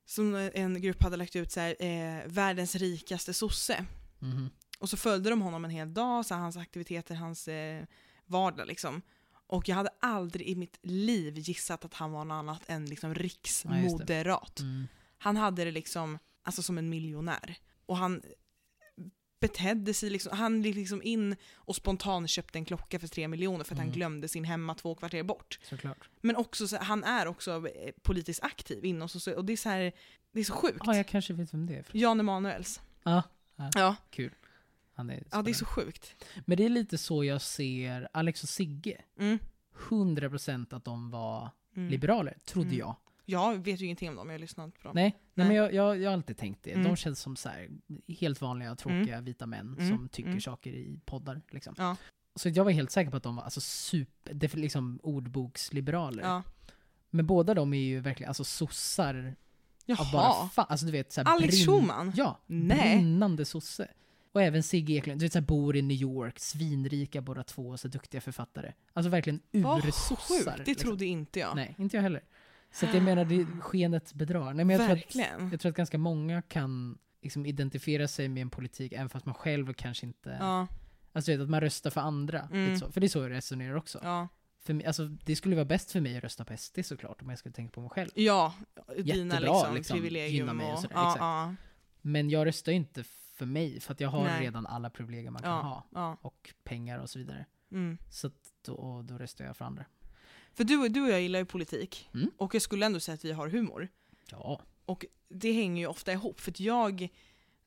som en grupp hade lagt ut så här, eh, världens rikaste sosse.
mhm.
Och så följde de honom en hel dag, så hans aktiviteter, hans eh, vardag liksom. Och jag hade aldrig i mitt liv gissat att han var något annat än liksom riksmoderat.
Mm.
Han hade det liksom, alltså som en miljonär. Och han betedde sig liksom, han gick liksom in och spontant köpte en klocka för tre miljoner för att han
Mm.
glömde sin hemma två kvarter bort.
Såklart.
Men också, så, han är också eh, politiskt aktiv inom social, och det är så här, det är så sjukt.
Ja, jag kanske vet vem det är.
Jan Emanuels.
Ja,
Ja,
kul. Han är
ja, det är så sjukt.
Men det är lite så jag ser Alex och Sigge.
Mm.
100% att de var
Mm.
liberaler, trodde
Mm.
jag.
Jag vet ju ingenting om dem, jag har lyssnat på dem.
Nej, nej. Men jag, jag, jag har alltid tänkt det.
Mm.
De känns som så här, helt vanliga, tråkiga vita män
Mm.
som tycker
Mm.
saker i poddar. Liksom.
Ja.
Så jag var helt säker på att de var alltså super, liksom ordboksliberaler.
Ja.
Men båda de är ju verkligen alltså sossar av bara
Jaha.
fan. Alltså du vet såhär
Alex Schulman?
Ja,
Nej.
brinnande sosse. Och även Sigge Eklund, du vet såhär bor i New York, svinrika båda två, och så duktiga författare. Alltså verkligen ursossar.
det trodde inte jag.
Nej, inte jag heller. Så att jag menar, det, skenet bedrar. Nej, men jag tror, att,
Verkligen.
jag tror att ganska många kan liksom identifiera sig med en politik även fast man själv kanske inte...
Ja,
Alltså vet, att man röstar för andra.
Mm.
Så. För det är så jag resonerar också.
ja.
För mig, alltså, det skulle vara bäst för mig att rösta på SD såklart, om jag skulle tänka på mig själv.
Ja, dina liksom,
liksom,
privilegium
mig och
och...
sådär,
ja, ja,
Men jag röstar ju inte för mig, för att jag har
Nej.
redan alla privilegier man kan
ja,
ha.
ja.
Och pengar och så vidare.
Mm.
Så då, då röstar jag för andra.
För du, du och jag gillar ju politik.
Mm.
Och jag skulle ändå säga att vi har humor.
Ja.
Och det hänger ju ofta ihop. För att jag,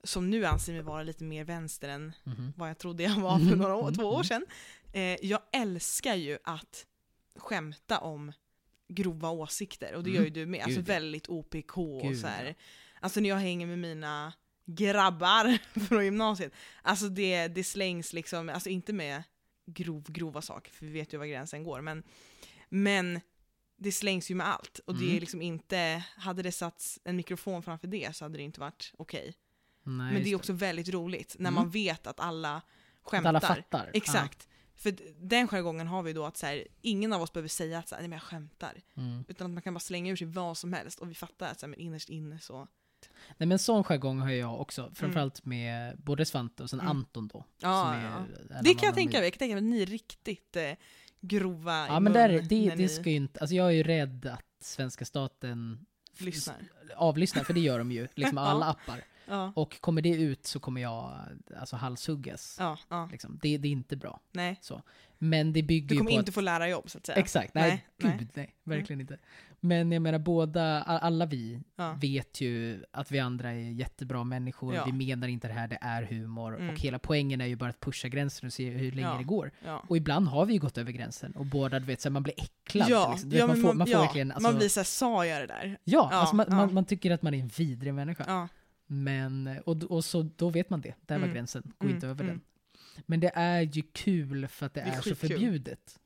som nu anser mig vara lite mer vänster än
Mhm.
vad jag trodde jag var för
Mm,
några år,
mm,
två år
mm.
sedan. Eh, jag älskar ju att skämta om grova åsikter. Och det
Mm.
gör ju du med. Alltså
Gud,
väldigt OPK och
Gud,
så här. Alltså när jag hänger med mina grabbar *laughs* från gymnasiet. Alltså det, det slängs liksom, alltså inte med grov, grova saker, för vi vet ju var gränsen går. Men, men det slängs ju med allt. Och det är
Mm.
liksom inte, hade det satts en mikrofon framför det så hade det inte varit okej.
Nej,
Men det är också väldigt roligt när
Mm.
man vet att alla
Att
skämtar.
alla fattar.
Exakt. För d- den jargongen har vi då att så här, ingen av oss behöver säga att så här, nej men jag skämtar.
Ja. Mm.
Utan att man kan bara slänga ur sig vad som helst och vi fattar att så här, men innerst inne så.
Nej men sån jargong har jag också, framförallt med både Svante och sen
Mm.
Anton då.
Ja, ja. Det kan jag
av
tänka
mig.
jag kan tänka mig att ni är riktigt eh, grova
Ja
i
men
mun
där, det,
när
det
ni
ska ju inte, alltså jag är ju rädd att svenska staten
lyssnar.
avlyssnar, för det gör de ju, liksom *laughs*
Ja.
alla appar.
Ja.
Och kommer det ut så kommer jag alltså halshuggas.
Ja, ja.
Liksom. Det, det är inte bra.
Nej.
Men det bygger
Du
ju
kommer
på
inte
att...
få lära jobb så att säga.
Exakt, nej,
Nej,
gud
nej.
nej. verkligen inte. Men jag menar båda, alla vi
Ja.
vet ju att vi andra är jättebra människor,
Ja.
vi menar inte det här, det är humor.
Mm.
Och hela poängen är ju bara att pusha gränsen och se hur länge
Ja.
det går. Och ibland har vi ju gått över gränsen och båda, du vet, så här, man blir äcklad. Liksom. Vet, man, får, man får verkligen, alltså,
man blir såhär, sa jag det där?
ja, alltså man. Man, man tycker att man är en vidrig människa. Men, och, och så då vet man det, där var
Mm.
gränsen, gå
Mm,
inte över
mm.
den. Men det är ju kul för att det,
Det är
är, så förbjudet.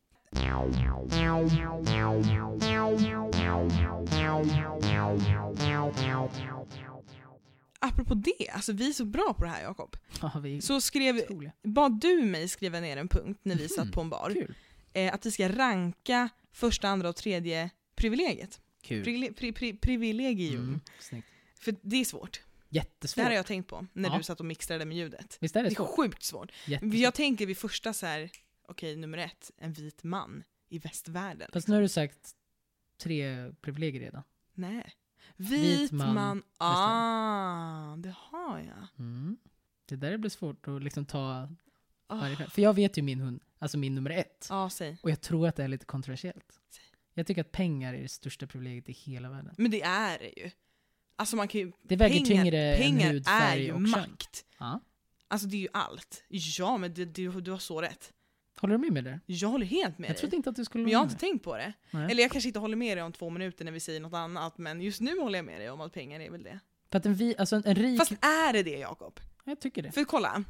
Apropå det, alltså vi är så bra på det här Jakob.
Ja, vi är
Så skrev,
otroliga.
bad du mig skriva ner en punkt när vi
Mhm.
satt på en bar.
Kul.
Eh, att vi ska ranka första, andra och tredje privilegiet.
Kul.
Privile- pri, pri, privilegium.
Mm, snyggt.
För det är svårt. Det
Jättesvårt.
här har jag tänkt på när
Ja.
du satt och mixtrade med ljudet.
Visst är det
Det är
svårt?
sjukt svårt.
Jättesvårt.
Jag tänker vid första så här, okej nummer ett, en vit man i västvärlden.
Fast nu har du sagt tre privilegier redan.
Nej. Vit,
Vit man,
man, ah, det har jag.
Mm. Det där blir svårt att liksom ta varje
Ah,
kväll. För jag vet ju min hund, alltså min nummer ett.
Ja, säg.
Och jag tror att det är lite kontroversiellt.
Säg.
Jag tycker att pengar är det största privilegiet i hela världen.
Men det är det ju. Alltså man kan ju,
Det väger
pengar,
tyngre än
pengar är
hudfärg
ju
och
makt.
Ja.
Alltså det är ju allt. Ja men det, det, du har så rätt.
Håller du med mig där?
Jag håller helt med
Jag
dig.
trodde inte att du skulle
Men jag har inte tänkt på det.
Nej.
Eller jag kanske inte håller med dig om två minuter när vi säger något annat, men just nu håller jag med dig om att pengar är väl det.
För att en, vi, alltså en, en rik...
Fast är det det Jakob?
Jag tycker det.
För kolla,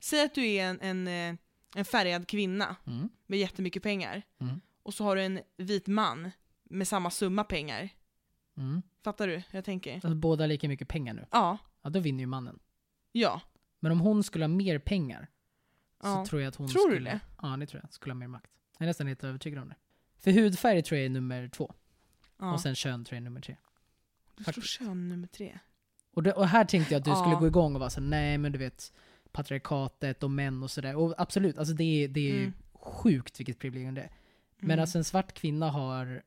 säg att du är en, en, eh, en färgad kvinna
Mm.
med jättemycket pengar,
Mm.
och så har du en vit man med samma summa pengar.
Mm.
Fattar du hur jag tänker?
Alltså båda har lika mycket pengar nu.
Ja,
Ja, då vinner ju mannen.
ja.
Men om hon skulle ha mer pengar
ja.
så tror jag att hon
Tror du
skulle...
det?
Ja, det tror jag. Skulle ha mer makt. Jag är nästan helt övertygad om det. För hudfärg tror jag är nummer två.
ja.
Och sen kön tror jag är nummer tre.
du tror kön nummer tre.
Och, det, och här tänkte jag att du
Ja.
skulle gå igång och vara så nej men du vet patriarkatet och män och sådär. Och absolut, alltså det är, det är
Mm.
sjukt vilket privilegium det är. Men
Mm.
alltså en svart kvinna har,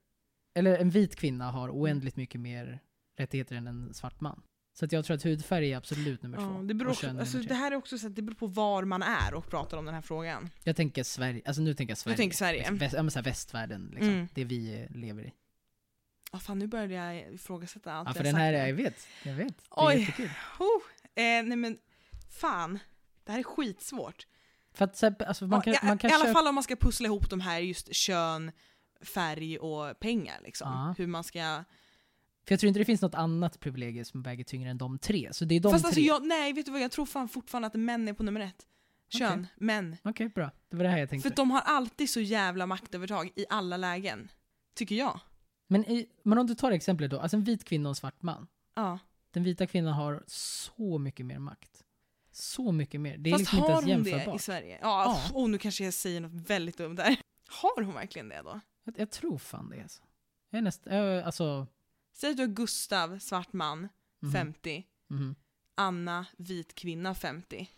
eller en vit kvinna har oändligt mycket mer rättigheter än en svart man. Så att jag tror att hudfärg är absolut nummer
Ja,
två.
det, beror också, alltså, det här är också så att det beror på var man är och pratar om den här frågan.
Jag tänker Sverige, alltså nu tänker jag Sverige.
tänker Sverige.
Väst, ja, men så västvärlden, liksom.
Mm.
Det vi lever i.
Ja, fan nu började jag ifrågasätta allt
Ja, för
jag
den
sagt
här, jag vet, jag vet. Det
Oj.
är jättekul.
Oh, eh, nej men, fan. Det här är skitsvårt.
För att alltså, man kan,
Ja,
man kan
I alla
köpa-
fall om man ska pussla ihop de här just kön, färg och pengar liksom.
Ja.
Hur man ska...
För jag tror inte det finns något annat privilegium som väger tyngre än de tre. Så det är de
Fast
tre.
alltså jag, nej vet du vad, jag tror fan fortfarande att män är på nummer ett. Kön,
Okej.
män.
Okej, bra. Det var det här jag
För
tänkte.
att de har alltid så jävla maktövertag i alla lägen. Tycker jag.
Men, i, men om du tar exemplet då, alltså en vit kvinna och en svart man.
Ja.
Den vita kvinnan har så mycket mer makt. Så mycket mer. Det är
Fast
liksom inte
har
ens
hon det i
jämförbart.
Sverige? Ja,
Ja.
Oh, nu kanske jag säger något väldigt dumt där. *laughs* Har hon verkligen det då?
Jag, jag tror fan det alltså. Jag är nästan, jag, alltså...
Säg att du har Gustav, svart man,
mhm,
50.
mhm.
Anna, vit kvinna, 50.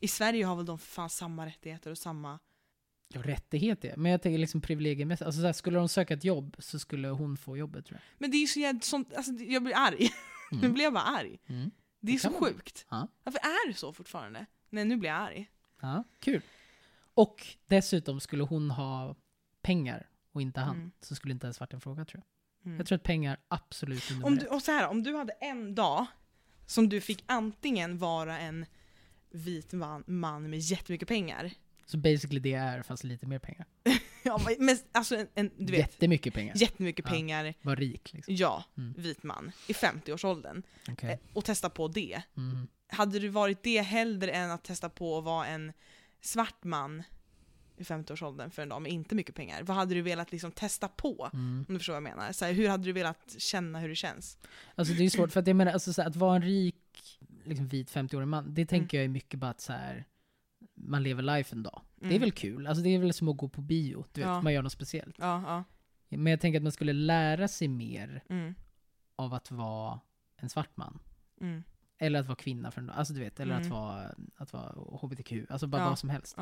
I Sverige har väl de för fan samma rättigheter och samma...
Ja, rättighet är Men jag tänker liksom privilegiemässigt. Alltså så här, skulle hon söka ett jobb så skulle hon få jobbet tror
Men det är ju så jävla sånt, alltså jag blir arg.
jag. *laughs*
Nu
Mm.
blir jag bara arg.
Mm.
Det är
Det
så sjukt.
Ja.
Varför är det så fortfarande? Nej, nu blir jag arg.
Ja, kul. Och dessutom skulle hon ha pengar och inte han,
Mm.
så skulle inte ens varit en fråga tror jag.
Mm.
Jag tror att pengar absolut är nummer
Om du, och så här, om du hade en dag som du fick antingen vara en vit man, man med jättemycket pengar.
Så basically det är fast lite mer pengar. *laughs*
Ja, men- alltså en, en, du vet,
Jättemycket pengar.
jättemycket
Ja.
pengar.
Var rik liksom.
Ja,
Mm.
vit man i 50-årsåldern.
Okej.
Eh, Och testa på det.
Mm.
Hade du varit det hellre än att testa på att vara en svart man i 50-årsåldern för en dag med inte mycket pengar? Vad hade du velat liksom testa på?
Mm.
Om du förstår vad jag menar. Så här, hur hade du velat känna hur det känns?
Alltså det är svårt för att jag menar, alltså, så här, att vara en rik, liksom vit 50-årig man, det tänker
Mm.
jag är mycket bara att så här, man lever life en dag. Det är
Mm.
väl kul, alltså det är väl som att gå på bio, du vet,
Ja.
man gör något speciellt.
Ja, ja.
Men jag tänker att man skulle lära sig mer
Mm,
av att vara en svart man.
mm,
Eller att vara kvinna för en dag, alltså du vet, eller att
Mm.
vara, att vara HBTQ, alltså bara vad som helst.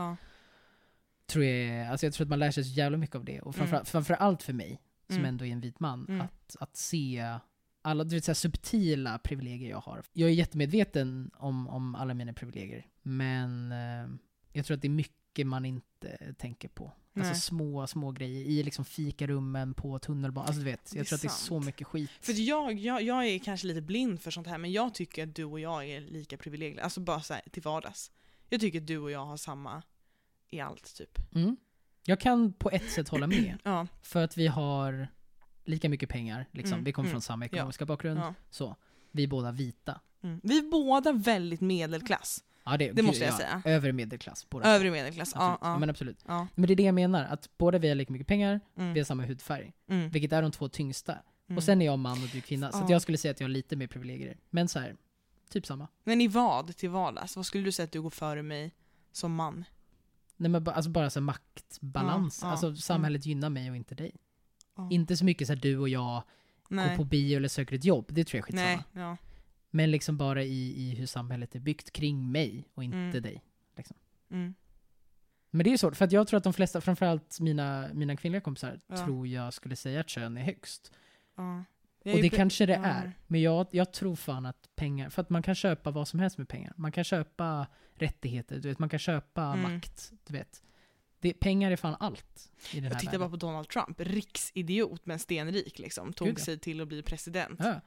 Tror jag, alltså jag tror att man lär sig så jävla mycket av det. Och framför,
Mm.
framförallt för mig, som
Mm.
ändå är en vit man,
Mm.
att, att se alla du vet, så subtila privilegier jag har. Jag är jättemedveten om, om alla mina privilegier, men eh, jag tror att det är mycket man inte tänker på.
Nej.
Alltså små, små grejer i liksom fikarummen, på tunnelbanan. Alltså du vet, jag tror att det är
sant.
så mycket skit.
För jag, jag, jag är kanske lite blind för sånt här, men jag tycker att du och jag är lika privilegierade. Alltså bara så här, till vardags. Jag tycker att du och jag har samma i allt, typ.
Mm. Jag kan på ett sätt hålla med. *clears throat*
Ja.
För att vi har lika mycket pengar, liksom.
Mm,
vi kommer
mm,
från samma ekonomiska bakgrund.
ja.
Så. Vi är båda vita.
Mm. Vi är båda väldigt medelklass.
Ja, det,
Det måste jag
ja,
säga.
Övre medelklass. Båda
Övre medelklass. Ja,
Absolut. Ja,
ja,
men absolut.
ja.
Men det är det jag menar, att båda vi har lika mycket pengar, vi har
Mm.
samma hudfärg.
Mm.
Vilket är de två tyngsta.
Mm.
Och sen är jag man och du kvinna. Så
Ja.
jag skulle säga att jag har lite mer privilegier. Men så här, typ samma.
Men i vad till vardags? Vad skulle du säga att du går före mig som man?
Nej, men alltså bara så maktbalans.
Ja, ja,
alltså samhället gynnar mig och inte dig.
Ja.
Inte så mycket så här du och jag
Nej.
går på bio eller söker ett jobb. Det tror jag är skitsamma.
Nej, ja.
Men liksom bara i, i hur samhället är byggt kring mig och inte
Mm.
dig.
Mm.
Men det är svårt, för att jag tror att de flesta, framförallt mina, mina kvinnliga kompisar, tror jag skulle säga att kön är högst.
Jag
Och det kanske det
ja.
är. Men jag, jag tror fan att pengar, för att man kan köpa vad som helst med pengar. Man kan köpa rättigheter, du vet, man kan köpa
Mm.
makt, du vet. Det, pengar är fan allt i den
Jag
här
tittar
världen.
bara på Donald Trump, riksidiot men stenrik liksom. Tog
Gud,
sig till att bli president.
Ja.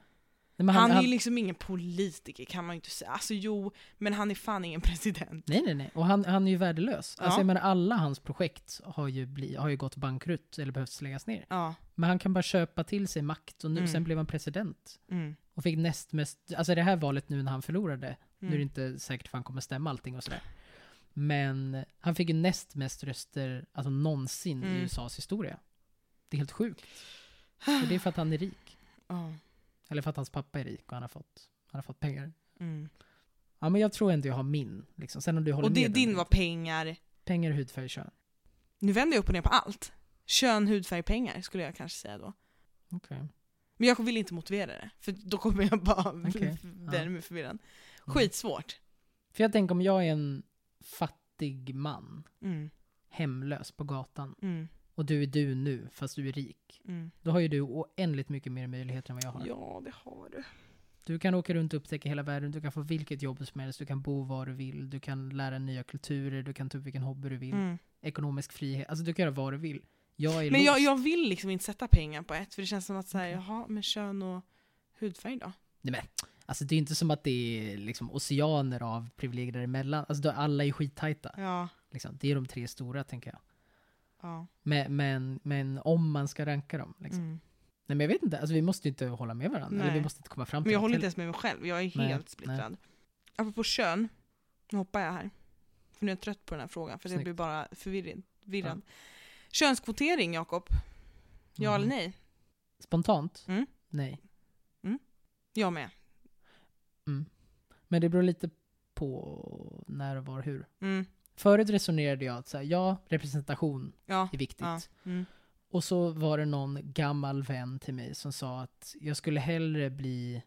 Han,
han,
är ju liksom ingen politiker kan man ju inte säga. Alltså jo, men han är fan ingen president.
Nej, nej, nej. Och han, han är ju värdelös.
Ja.
Alltså jag menar, alla hans projekt har ju, bli, har ju gått bankrutt eller behövt läggas ner.
Ja.
Men han kan bara köpa till sig makt och nu,
Mm.
sen blev han president.
Mm.
Och fick näst mest, alltså det här valet nu när han förlorade, nu är det
Mm.
inte säkert för han kommer stämma allting och sådär. Men han fick ju näst mest röster, alltså någonsin i
Mm.
USAs historia. Det är helt sjukt. *sighs* Och det är för att han är rik.
Ja.
Eller för att hans pappa är rik och han har fått, han har fått pengar.
Mm.
Ja men jag tror ändå jag har min. Liksom. Sen om du håller
Och det,
med
din var pengar.
Pengar, hudfärg, kön.
Nu vänder jag upp och ner på allt. Kön, hudfärg, pengar skulle jag kanske säga då.
Okej.
Men jag vill inte motivera det, för då kommer jag bara *laughs*
Okej,
bli
ja.
ännu förvirrad.
Mm.
Skitsvårt.
För jag tänker om jag är en fattig man,
Mm.
hemlös på gatan,
Mm.
Och du är du nu, fast du är rik.
Mm.
Då har ju du oändligt mycket mer möjligheter än vad jag har.
Ja, det har du.
Du kan åka runt och upptäcka hela världen, du kan få vilket jobb som helst, du kan bo var du vill, du kan lära nya kulturer, du kan ta upp vilken hobby du vill.
Mm.
Ekonomisk frihet, alltså du kan göra vad du vill. Jag är
Men jag, jag vill liksom inte sätta pengar på ett, för det känns som att säga,
Okej.
jaha, men kön och hudfärg då?
Nej, men, alltså det är inte som att det är liksom oceaner av privilegier däremellan. Alltså alla är skittajta.
Ja.
Liksom. Det är de tre stora tänker jag.
Ja.
Men, men, men om man ska ranka dem. Liksom.
Mm.
Nej men jag vet inte, alltså vi måste ju inte hålla med varandra. Eller vi
Nej.
måste inte komma fram till
Men jag håller inte ens med mig själv, jag är
Nej,
helt splittrad. Apropå kön, nu hoppar jag här. För nu är jag trött på den här frågan, för
Snyggt.
blir bara förvirrad. förvirrad. Könskvotering, Jakob? Ja
Mm.
eller nej?
Spontant?
Mm.
Nej.
Jag med.
Men det beror lite på när och var hur.
Mm.
Förut resonerade jag att så här, ja, representation
Ja.
är viktigt.
ja. Mm.
Och så var det någon gammal vän till mig som sa att jag skulle hellre bli,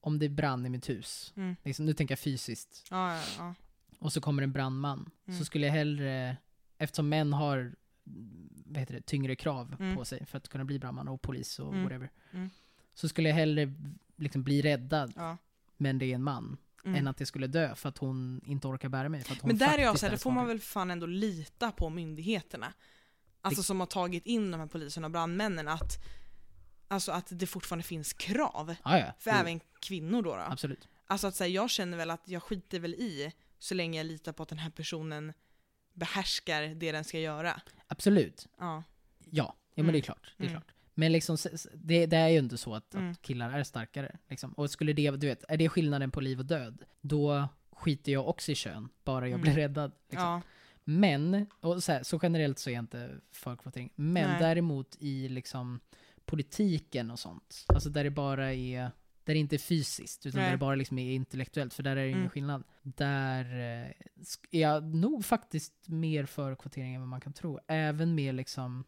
om det brann i mitt hus,
Mm.
liksom, nu tänker jag fysiskt,
Ja, ja, ja.
och så kommer en brandman,
Mm.
så skulle jag hellre, eftersom män har vad heter det, tyngre krav
Mm.
på sig för att kunna bli brandman och polis och
Mm.
whatever,
Mm.
så skulle jag hellre liksom bli räddad,
ja.
men det är en man,
Mm.
än att jag skulle dö för att hon inte orkar bära mig. För att hon
Men där är jag såhär,
är
det får man väl fan ändå lita på myndigheterna. Alltså
Det-
som har tagit in de här poliserna och brandmännen att Alltså att det fortfarande finns krav.
Ja, ja.
För
Jo,
även kvinnor då. då.
Absolut.
Alltså att säga, jag känner väl att jag skiter väl i så länge jag litar på att den här personen behärskar det den ska göra.
Absolut.
Ja.
Ja, ja men
Mm.
det är klart. Det är
Mm.
klart. Men liksom, det, det är ju inte så att,
Mm.
att killar är starkare. Liksom. Och skulle det, du vet, är det skillnaden på liv och död, då skiter jag också i kön, bara jag
Mm.
blir räddad. Liksom.
ja.
Men, och så, här, så generellt så är jag inte för kvotering. Men
Nej.
däremot i liksom politiken och sånt, alltså där det bara är, där det inte är fysiskt, utan
Nej.
där det bara liksom är intellektuellt, för där är det ingen
Mm.
skillnad. Där eh, är jag nog faktiskt mer för kvotering än vad man kan tro. Även med liksom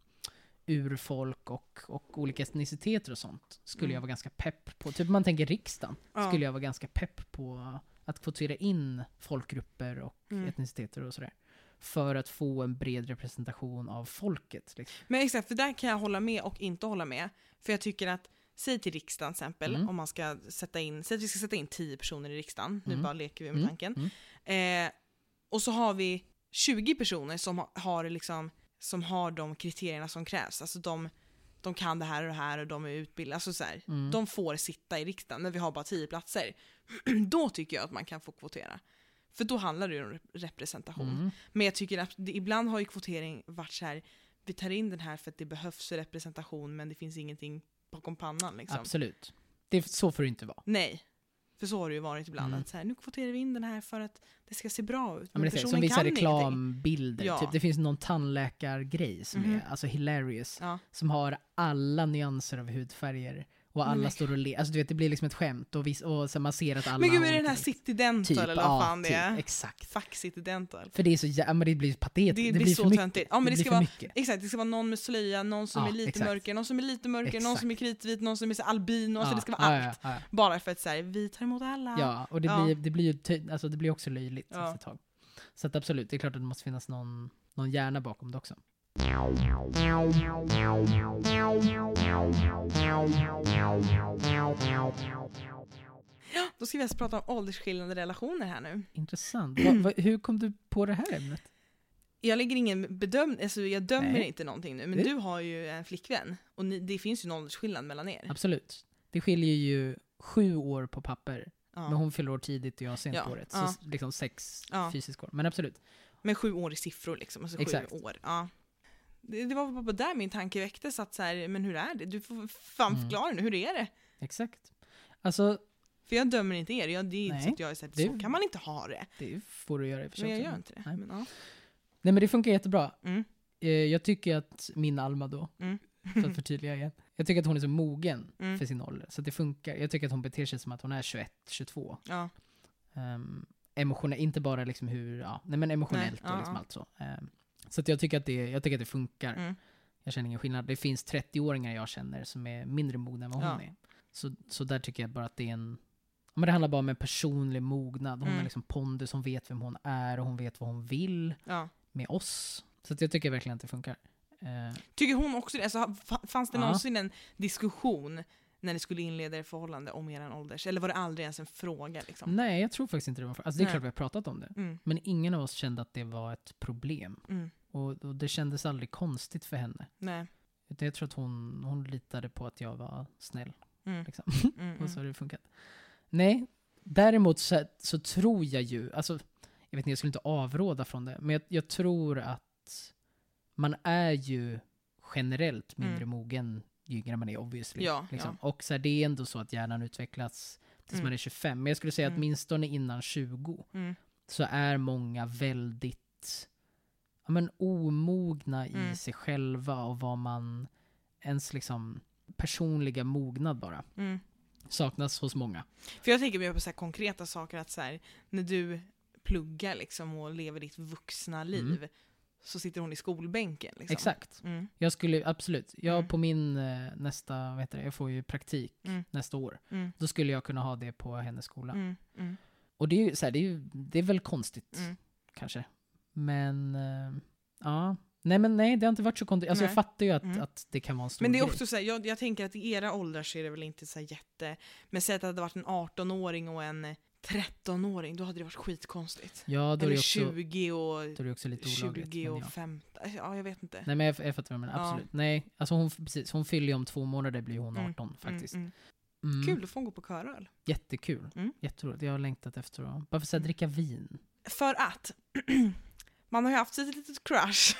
urfolk och, och olika etniciteter och sånt skulle
Mm.
jag vara ganska pepp på. Typ man tänker riksdagen,
ja.
skulle jag vara ganska pepp på att kvotera in folkgrupper och
Mm.
etniciteter och sådär. För att få en bred representation av folket. Liksom.
Men exakt, för där kan jag hålla med och inte hålla med. För jag tycker att säg till riksdagen till exempel,
Mm.
om man ska sätta in, säg att vi ska sätta in 10 personer i riksdagen, nu
Mm.
bara leker vi med
Mm.
tanken.
Mm.
Eh, och så har vi 20 personer som ha- har, liksom, som har de kriterierna som krävs. Alltså de, de kan det här och det här och de är utbildade. Alltså så här,
Mm.
De får sitta i riksdagen, men vi har bara 10 platser. *clears throat* då tycker jag att man kan få kvotera. För då handlar det ju om rep- representation.
Mm.
Men jag tycker att det, ibland har ju kvotering varit så här, vi tar in den här för att det behövs representation men det finns ingenting bakom pannan liksom.
Absolut. Det, så får det inte vara.
Nej. För så har det ju varit ibland.
Mm.
Att så här, nu kvoterar vi in den här för att det ska se bra ut.
Ja, men det som vissa reklambilder.
Ja.
Typ, det finns någon tandläkargrej som
Mhm.
är alltså hilarious.
Ja.
Som har alla nyanser av hudfärger. Och alla
men-
står och ler. Alltså du vet, det blir liksom ett skämt. Och, vis- och så man ser att alla
Men gud, är det den här City Dental
typ,
eller vad
ja,
fan det
typ,
är?
Exakt.
Fuck City Dental.
För det är så jä- men det blir patetiskt.
Det,
Det,
blir
blir
så töntigt. Ja, men det,
blir
ska vara,
mycket.
exakt, det ska vara någon med slöja, någon som
Ja,
är lite
exakt.
mörker, någon som är lite någon
Exakt.
som är kritvit, någon som är så albino. Alltså
Ja,
det ska vara
ja,
allt.
Ja, ja,
Bara för att säga vi tar emot alla.
ja, och det
Ja.
blir, det blir ju ty- alltså, det blir också löjligt
Ja.
efter ett tag. Så att absolut, det är klart att det måste finnas någon, någon hjärna bakom det också.
Då ska vi alltså prata om åldersskillnader i relationer här nu.
Intressant. Va, va, hur kom du på det här ämnet?
Jag lägger ingen bedömning, alltså jag dömer
Nej.
inte någonting nu, men
Det-
du har ju en flickvän och ni, det finns ju en åldersskillnad mellan er.
Absolut. Det skiljer ju sju år på papper.
Ja.
Men hon fyller år tidigt och jag sent
Ja,
på året.
ja.
Så liksom sex
Ja.
fysiska år. Men absolut.
Men sju år i siffror liksom, alltså sju
Exakt.
år. Ja. Det, det var bara där min tanke väcktes, att så här, men hur är det? Du får fan
Mm.
förklara nu, hur är det?
Exakt. Alltså,
För jag dömer inte er, jag, det är inte så att jag är så, här,
det-
så kan man inte ha det.
det får du göra i och för sig
Men jag gör inte det.
Nej.
Men, ja.
Nej men det funkar jättebra.
Mm.
Eh, Jag tycker att min Alma då,
Mm.
för att förtydliga igen. Jag tycker att hon är så mogen *laughs*
Mm.
för sin ålder. Så det funkar. Jag tycker att hon beter sig som att hon är 21, 22.
Ja.
Um, emotionellt, inte bara liksom hur, ja, nej men emotionellt
Nej,
och liksom
ja.
allt så. Ehm, så jag tycker att det, jag tycker att det funkar.
Mm.
Jag känner ingen skillnad. Det finns 30-åringar jag känner som är mindre mogna än vad hon
Ja.
är. Så, så där tycker jag bara att det är en... Men det handlar bara om en personlig mognad. Hon
Mm.
har liksom pondus, hon vet vem hon är och hon vet vad hon vill
Ja.
med oss. Så jag tycker verkligen att det funkar. Eh,
Tycker hon också det? Alltså, fa- fanns det
Ja.
någonsin en diskussion när ni skulle inleda er förhållande om er ålders? Eller var det aldrig ens en fråga? Liksom?
nej, jag tror faktiskt inte det var för... Alltså det är
Nej.
klart vi har pratat om det.
Mm.
Men ingen av oss kände att det var ett problem.
Mm.
Och, och det kändes aldrig konstigt för henne.
Nej.
Utan jag tror att hon, hon litade på att jag var snäll.
Mm.
Liksom.
Mm. *laughs*
och så
Mm.
har det funkat. Nej, däremot så, så tror jag ju, alltså, jag vet inte, jag skulle inte avråda från det, men jag, jag tror att man är ju generellt mindre
Mm.
mogen ju yngre man är obviously.
Ja,
liksom. Och så här, det är ändå så att hjärnan utvecklas tills
Mm.
man är 25. Men jag skulle säga att
Mm.
åtminstone innan 20
Mm.
så är många väldigt ja, men, omogna i
Mm.
sig själva och vad man ens liksom personliga mognad bara
Mm.
saknas hos många.
För jag tänker mer på så konkreta saker, att så här, när du pluggar liksom och lever ditt vuxna liv, så sitter hon i skolbänken. Liksom.
Exakt.
Mm.
Jag skulle absolut, jag
Mm.
på min eh, nästa, vad heter det, jag får ju praktik
Mm.
nästa år.
Mm.
Då skulle jag kunna ha det på hennes skola.
Mm. Mm.
Och det är ju så här, det är, det är väl konstigt
Mm.
kanske. Men eh, ja, nej men nej det har inte varit så konstigt. Alltså jag fattar ju att,
Mm.
att det kan vara en stor
Men det är
grej.
också så här, jag, jag tänker att i era åldrar så är det väl inte så jätte... Men säg att det hade varit en 18-åring och en 13-åring, då hade det varit skitkonstigt.
Ja, då
Eller
också,
20 och,
då är det också lite olagligt.
20
men
och
ja.
15. Ja, jag vet inte.
Nej men jag, jag fattar vad du menar,
Ja.
absolut. Nej, alltså hon, precis, hon fyller ju om två månader blir hon
Mm,
18 faktiskt.
Mm,
Mm.
mm. Kul, då får hon gå på köröl.
Jättekul.
Mm.
Jätteroligt. Jag har längtat efter att så här,
Mm.
dricka vin.
För att *clears throat* man har ju haft ett litet crush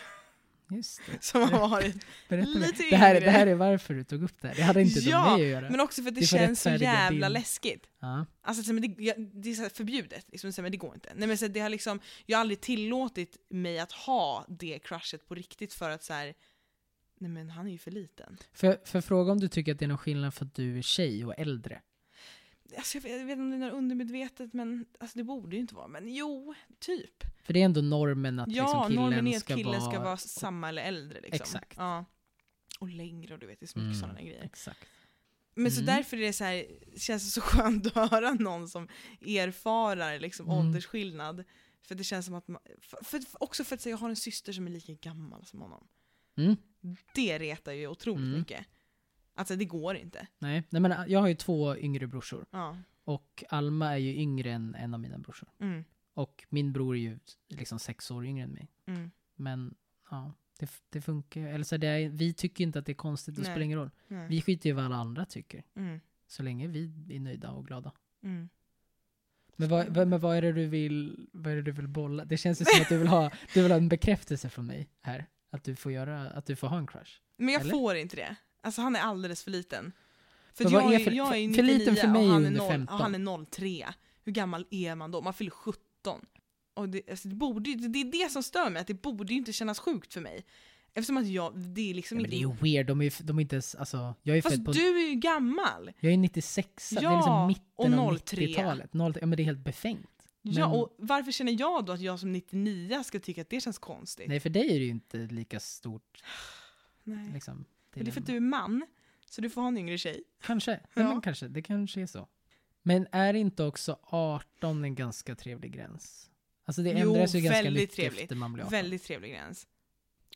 Just det. *laughs*
som har varit
Berätta.
Lite
det, här,
yngre.
det här är varför du tog upp det här. Det hade inte
Ja,
med att göra.
Men också för att det,
Det
känns så jävla
din-
läskigt.
Ja.
Alltså, det, det är förbjudet, liksom, men det går inte. Nej, men, så, det har liksom, jag har aldrig tillåtit mig att ha det crushet på riktigt för att så här, nej men han är ju för liten.
För, för fråga om du tycker att det är någon skillnad för att du är tjej och äldre.
Alltså, jag, vet, jag vet inte om det är något undermedvetet, men alltså, det borde ju inte vara. Men jo, typ.
För det är ändå normen att
ja,
liksom killen,
normen är att
ska,
killen
vara...
ska vara samma eller äldre. Liksom.
Exakt.
Ja. Och längre och du vet, det är så mycket
Mm,
sådana grejer.
Exakt.
Men så
Mm.
därför är det så här, känns det så *laughs* skönt att höra någon som erfarar liksom
Mm.
åldersskillnad. För det känns som att man, för, för, också för att säga, jag har en syster som är lika gammal som honom.
Mm.
Det retar ju otroligt
Mm.
mycket. Alltså det går inte.
Nej, nej men jag har ju två yngre brorsor.
Ja.
Och Alma är ju yngre än en av mina brorsor.
Mm.
Och min bror är ju liksom sex år yngre än mig.
Mm.
Men ja, det, det funkar. Eller så det är, vi tycker inte att det är konstigt, det
Nej.
spelar ingen roll.
Nej.
Vi skiter ju i vad alla andra tycker.
Mm.
Så länge vi är nöjda och glada.
Mm.
Men vad, vad, men vad är det du vill, vad är det du vill bolla? Det känns ju som att du vill ha, du vill ha en bekräftelse från mig här. Att du får göra, att du får ha en crush.
Men jag
Eller?
får inte det. Alltså han är alldeles för liten. För, jag,
är för-
jag är
för- för
99
liten för mig
och han är,
under
0,
15.
och han är 03. Hur gammal är man då? Man fyller 17. Och det, alltså det, borde, det är det som stör mig, att det borde ju inte kännas sjukt för mig. Eftersom att jag, det är liksom
Ja, men det är ju
inte...
weird, de är, de är inte ens, alltså, jag är
Fast
på,
du är ju gammal!
jag är 96, det är
Ja,
liksom mitten
och
av
03.
90-talet. 03, ja men det är helt befängt.
Ja,
Men-
och varför känner jag då att jag som 99 ska tycka att det känns konstigt?
Nej, för dig är det ju inte lika stort, *sighs*
Nej.
liksom.
Det är för
en-
att du är man, så du får ha en yngre tjej.
Kanske, *laughs* ja. Men kanske, det kanske är så. Men är inte också 18 en ganska trevlig gräns? Alltså det
Jo,
ändras ju ganska mycket
trevligt.
efter man blir 18.
Väldigt trevlig gräns.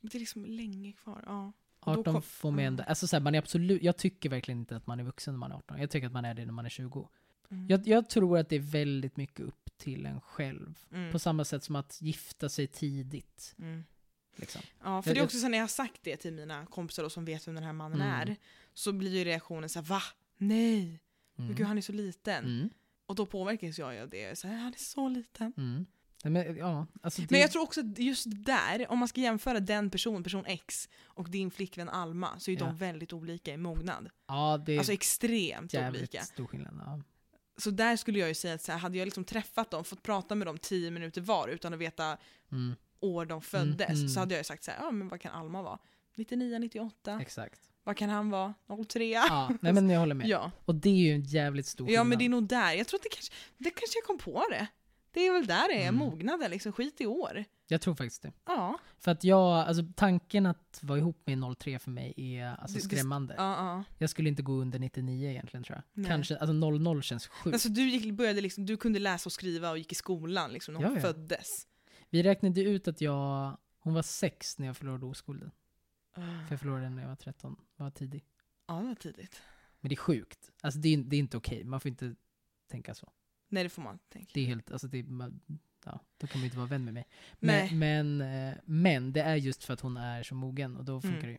Men det är liksom länge kvar. Ja. då
18
kom-
får man ändå, alltså så här, man är absolut, jag tycker verkligen inte att man är vuxen när man är 18. Jag tycker att man är det när man är 20.
Mm.
Jag, jag tror att det är väldigt mycket upp till en själv.
Mm.
På samma sätt som att gifta sig tidigt.
Mm.
Liksom.
Ja, för det är också så när jag har sagt det till mina kompisar då, som vet vem den här mannen
Mm.
är, så blir ju reaktionen så här, va? Nej, men
Mm.
gud han är så liten.
Mm.
Och då påverkas jag av det, så här, han är så liten.
Mm. Men, ja, alltså det,
Men jag tror också att just där, om man ska jämföra den personen, person X, och din flickvän Alma, så är
Ja.
de väldigt olika i mognad.
ja, det är
Alltså extremt
jävligt
olika.
stor skillnad. Ja.
Så där skulle jag ju säga att så här, hade jag liksom träffat dem, fått prata med dem tio minuter var utan att veta
Mm,
år de föddes,
mm.
så hade jag ju sagt så här, ja men vad kan Alma vara? 99, 98?
exakt.
Vad kan han vara? 03?
Ja, nej *laughs* men jag håller med.
Ja.
Och det är ju en jävligt stor
ja, men
skillnad.
det är nog där. Jag tror att det kanske, det kanske jag kom på det. Det är väl där det är,
Mm.
mognaden liksom, skit i år.
Jag tror faktiskt det.
Ja.
För att jag, alltså tanken att vara ihop med 03 för mig är alltså
Det- det-
skrämmande.
Ja, ja.
Jag skulle inte gå under 99 egentligen tror jag.
Nej.
Kanske, alltså 00 känns sjukt.
Alltså du gick, började liksom, du kunde läsa och skriva och gick i skolan liksom när hon
Ja, ja.
föddes.
Vi räknade ut att jag, hon var sex när jag förlorade oskulden.
Ah.
För jag förlorade den när jag var 13, var tidig.
Ja, det var tidigt.
Men det är sjukt. Alltså det är, det är inte okej, man får inte tänka så.
Nej, det får man tänka.
Det är helt, alltså det är, man- ja, då kan man inte vara vän med mig.
Nej.
Men, men, eh, men det är just för att hon är så mogen och då funkar
Mm.
det ju.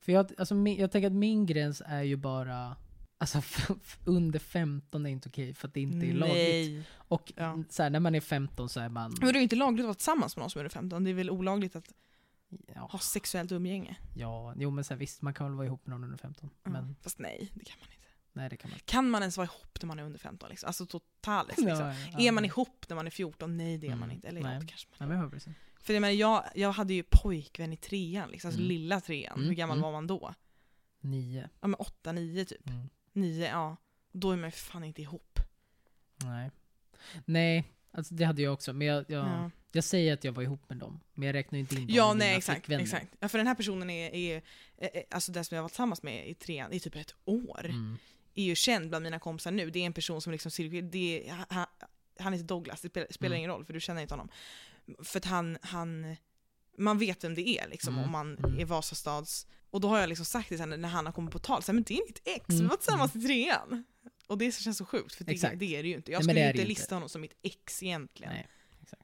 För jag, alltså, min, jag tänker att min gräns är ju bara, alltså under 15 är inte okej för att det inte är lagligt.
Nej.
Och
Ja.
så här, när man är 15 så är man,
Men det är inte lagligt att vara tillsammans med någon som är under 15, det är väl olagligt att
ja,
ha sexuellt umgänge?
ja, jo men så här, visst man kan väl vara ihop med någon under 15.
Men.
Men
Fast nej, det kan man inte.
nej det kan man.
Kan man ens vara ihop när man är under 15? Liksom? Alltså totalt liksom.
Ja, ja,
Är man ihop när man är 14? Nej det är man
Mm.
inte. Eller
Nej.
ja, kanske man
men jag hör precis.
För jag, menar, jag, jag hade ju pojkvän i trean, liksom, alltså
Mm.
lilla trean.
Mm,
Hur gammal
mm.
var man då?
Nio.
Ja men åtta, nio typ. Nio, ja. Då är man ju fan inte ihop.
Nej. Nej, alltså det hade jag också. Men jag, jag,
Ja,
jag säger att jag var ihop med dem. Men jag räknar inte in dem
ja nej exakt.
flickvänner.
exakt. Ja, för den här personen är, är, är, är alltså den som jag var tillsammans med i trean i typ ett år.
Mm.
Är ju känd bland mina kompisar nu. Det är en person som liksom cirkulerar, han, han heter Douglas, det spelar, spelar
Mm.
ingen roll för du känner inte honom. För att han, han man vet vem det är liksom
Mm,
om man
mm.
är Vasastads och då har jag liksom sagt det sen när han har kommit på tal, så här, men det är mitt ex, vi
Mm,
var tillsammans i trean. Och det känns så sjukt, för det,
Exakt.
det är det ju inte. Jag
Nej,
skulle
det
inte lista
inte.
honom som mitt ex egentligen.
Nej, exakt.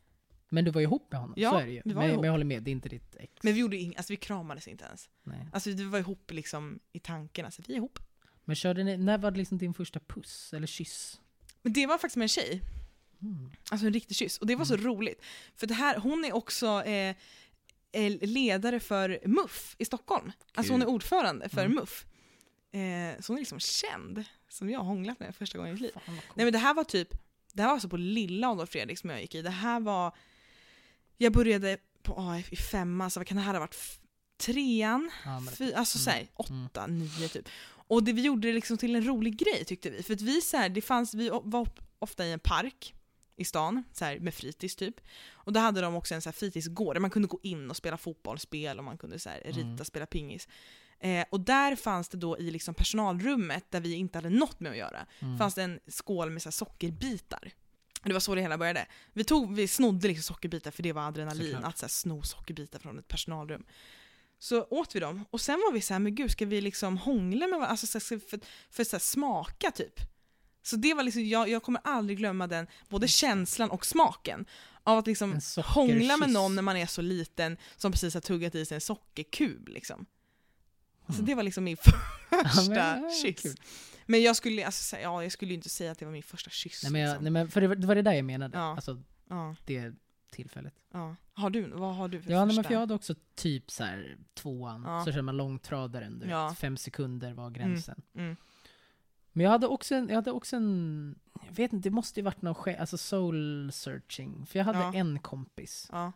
Men du var ju ihop med honom,
Ja,
så är det ju.
vi var
men,
ihop.
men jag håller med, det är inte ditt ex.
Men vi gjorde ing, alltså vi kramades inte ens.
Nej.
Alltså vi var ihop liksom i tanken, alltså vi är ihop.
Men körde ni, när var det liksom din första puss eller kyss?
Men det var faktiskt med en tjej,
Mm.
alltså en riktig kyss. Och det var så roligt. För det här, hon är också eh, ledare för MUF i Stockholm. Alltså hon är ordförande för
Mm.
MUF. Eh, så hon är liksom känd, som jag har hånglat med första gången i mitt liv. Nej men det här var typ, det här var alltså på lilla Adolf Fredrik som jag gick i. Det här var, jag började på AF i femman, så vad kan det här ha varit? Trean?
ja,
Fy, alltså
Mm.
såhär, åtta, nio typ. Och det, vi gjorde det liksom till en rolig grej tyckte vi. För att vi så här, det fanns, vi var ofta i en park i stan, så här, med fritids typ. Och då hade de också en så här fritidsgård där man kunde gå in och spela fotbollsspel och man kunde så här, rita,
Mm.
spela pingis. Eh, och där fanns det då i liksom personalrummet, där vi inte hade något med att göra,
mm.
fanns det en skål med så här sockerbitar. Det var så det hela började. Vi, tog, vi snodde liksom sockerbitar för det var adrenalin,
Såklart.
att så här, sno sockerbitar från ett personalrum. Så åt vi dem, och sen var vi så här, men gud ska vi liksom hångla med varandra? Alltså för, för så här, smaka typ. Så det var liksom, jag, jag kommer aldrig glömma den, både känslan och smaken. Av att liksom hångla med någon när man är så liten som precis har tuggat i sig en sockerkub liksom. Alltså
Mm.
det var liksom min *laughs*
Ja,
första
men, ja,
kyss.
kul.
Men jag skulle, alltså, säga- ja, jag skulle ju inte säga att det var min första kyss.
Nej men, jag,
liksom.
nej men för det var, det var det där jag menade.
Ja.
Alltså
ja,
det tillfället.
ja. Har du, vad har du för
Ja,
första?
men för jag hade också typ så här tvåan,
Ja.
så kör man långtradaren, du vet, fem sekunder var gränsen.
Mm.
Men jag hade också en, jag hade också en, jag vet inte, det måste ju varit någon skä- alltså soul searching. För jag hade
Ja.
en kompis
Ja.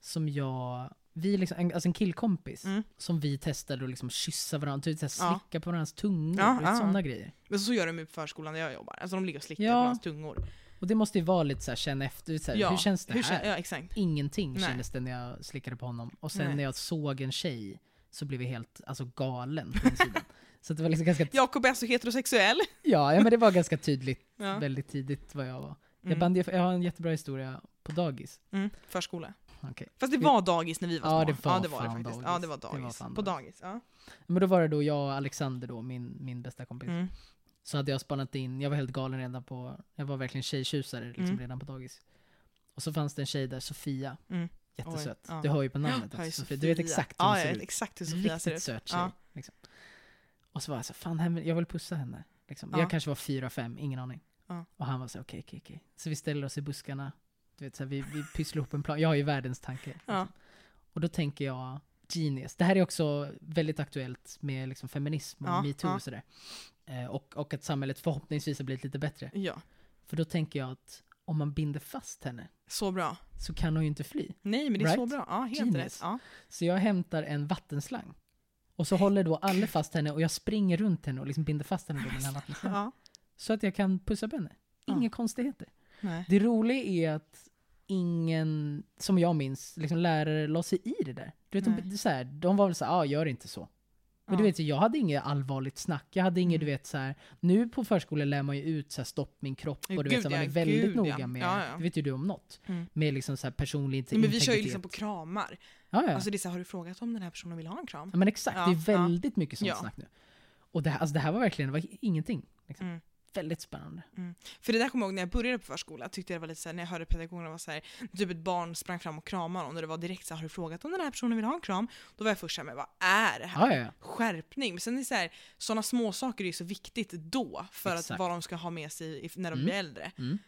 som jag, vi liksom, en, alltså en killkompis,
Mm.
som vi testade att liksom kyssa varandra, typ så här
Ja.
slicka på varandras tungor,
Ja, ja.
sådana grejer.
Men så gör de ju på förskolan där jag jobbar. Alltså de ligger och slickar
Ja.
på varandras tungor.
Och det måste ju vara lite så här, känna efter, så här, hur känns det här?
kän- ja, exakt.
Ingenting
Nej.
kändes det när jag slickade på honom. Och sen
Nej.
när jag såg en tjej så blev jag helt alltså, galen på insidan. *laughs* så det var liksom ganska,
Jakob är alltså heterosexuell.
ja, ja men det var ganska tydligt *laughs*
Ja.
väldigt tidigt vad jag var. Jag,
Mm.
band, jag har en jättebra historia på dagis.
Mm. Förskola.
Okej.
Fast det var dagis när vi var
Ja,
små.
det var
ja, det var det
fan
faktiskt.
dagis.
Ja, det var
Det var
dagis. på
dagis.
dagis. Ja.
Men då var det då jag och Alexander då, min, min bästa kompis.
Mm.
Så hade jag spannat in, jag var helt galen redan på, jag var verkligen tjejtjusare liksom
Mm.
redan på dagis. Och så fanns det en tjej där, Sofia.
Mm.
Jättesöt.
Oj, ja.
Du hör ju på namnet också. Sofia. Du vet exakt hur
Ja,
hon
jag
ser ut.
exakt hur Sofia ser
Riktigt
ut.
söt tjej.
Ja.
Liksom. Och så var jag så fan jag vill pussa henne. Liksom.
Ja.
Jag kanske var fyra, fem, ingen aning.
Ja.
Och han var så okej, okej, okej. Så vi ställer oss i buskarna. Du vet, så här, vi, vi pysslar ihop en plan. Jag har ju världens tanke. Liksom.
Ja.
Och då tänker jag, genius. Det här är också väldigt aktuellt med liksom, feminism och
Ja,
metoo
ja.
och sådär. Eh, och, och att samhället förhoppningsvis har blivit lite bättre.
ja,
För då tänker jag att om man binder fast henne
så bra.
så kan hon ju inte fly.
Nej, men det är så
Right?
bra. Ja, helt
Genius.
rätt. Ja.
Så jag hämtar en vattenslang. Och så håller då alla fast henne och jag springer runt henne och liksom binder fast henne med den här vattenslangen.
ja.
Så att jag kan pussa på henne. Inga
Ja.
konstigheter.
Nej.
Det roliga är att ingen, som jag minns, liksom lärare la sig i det där. Du vet,
Nej.
de, så här, de var väl så här, ah, gör inte så. Men du
Ja.
vet, jag hade inget allvarligt snack. Jag hade inget,
Mm.
du vet så här. Nu på förskolan lär man ju ut så här, stopp min kropp och du
Gud,
vet, så man
ja,
är väldigt
gud,
noga
ja.
med,
Ja, ja.
det vet ju du om något,
Mm.
med liksom så här personlig inte-
Nej, men vi
integritet.
kör ju liksom på kramar.
ja, ja.
Alltså det är så här, har du frågat om den här personen vill ha en kram?
ja, men exakt,
Ja,
det är
ja.
väldigt mycket sånt
Ja.
snack nu. Och det, här- alltså, det här var verkligen, det var ingenting. Liksom.
Mm.
Väldigt spännande.
För det där kommer jag ihåg när jag började på förskola, tyckte jag det var lite såhär, när jag hörde pedagogerna var såhär, typ ett barn sprang fram och kramade någon och det var direkt såhär, har du frågat om den här personen vill ha en kram? Då var jag först såhär, vad är det här?
Ja, ja.
Skärpning. Men sen är det såhär, sådana små saker är ju så viktigt då, för
Exakt.
att vad de ska ha med sig när de
Mm.
blir äldre.
Mm.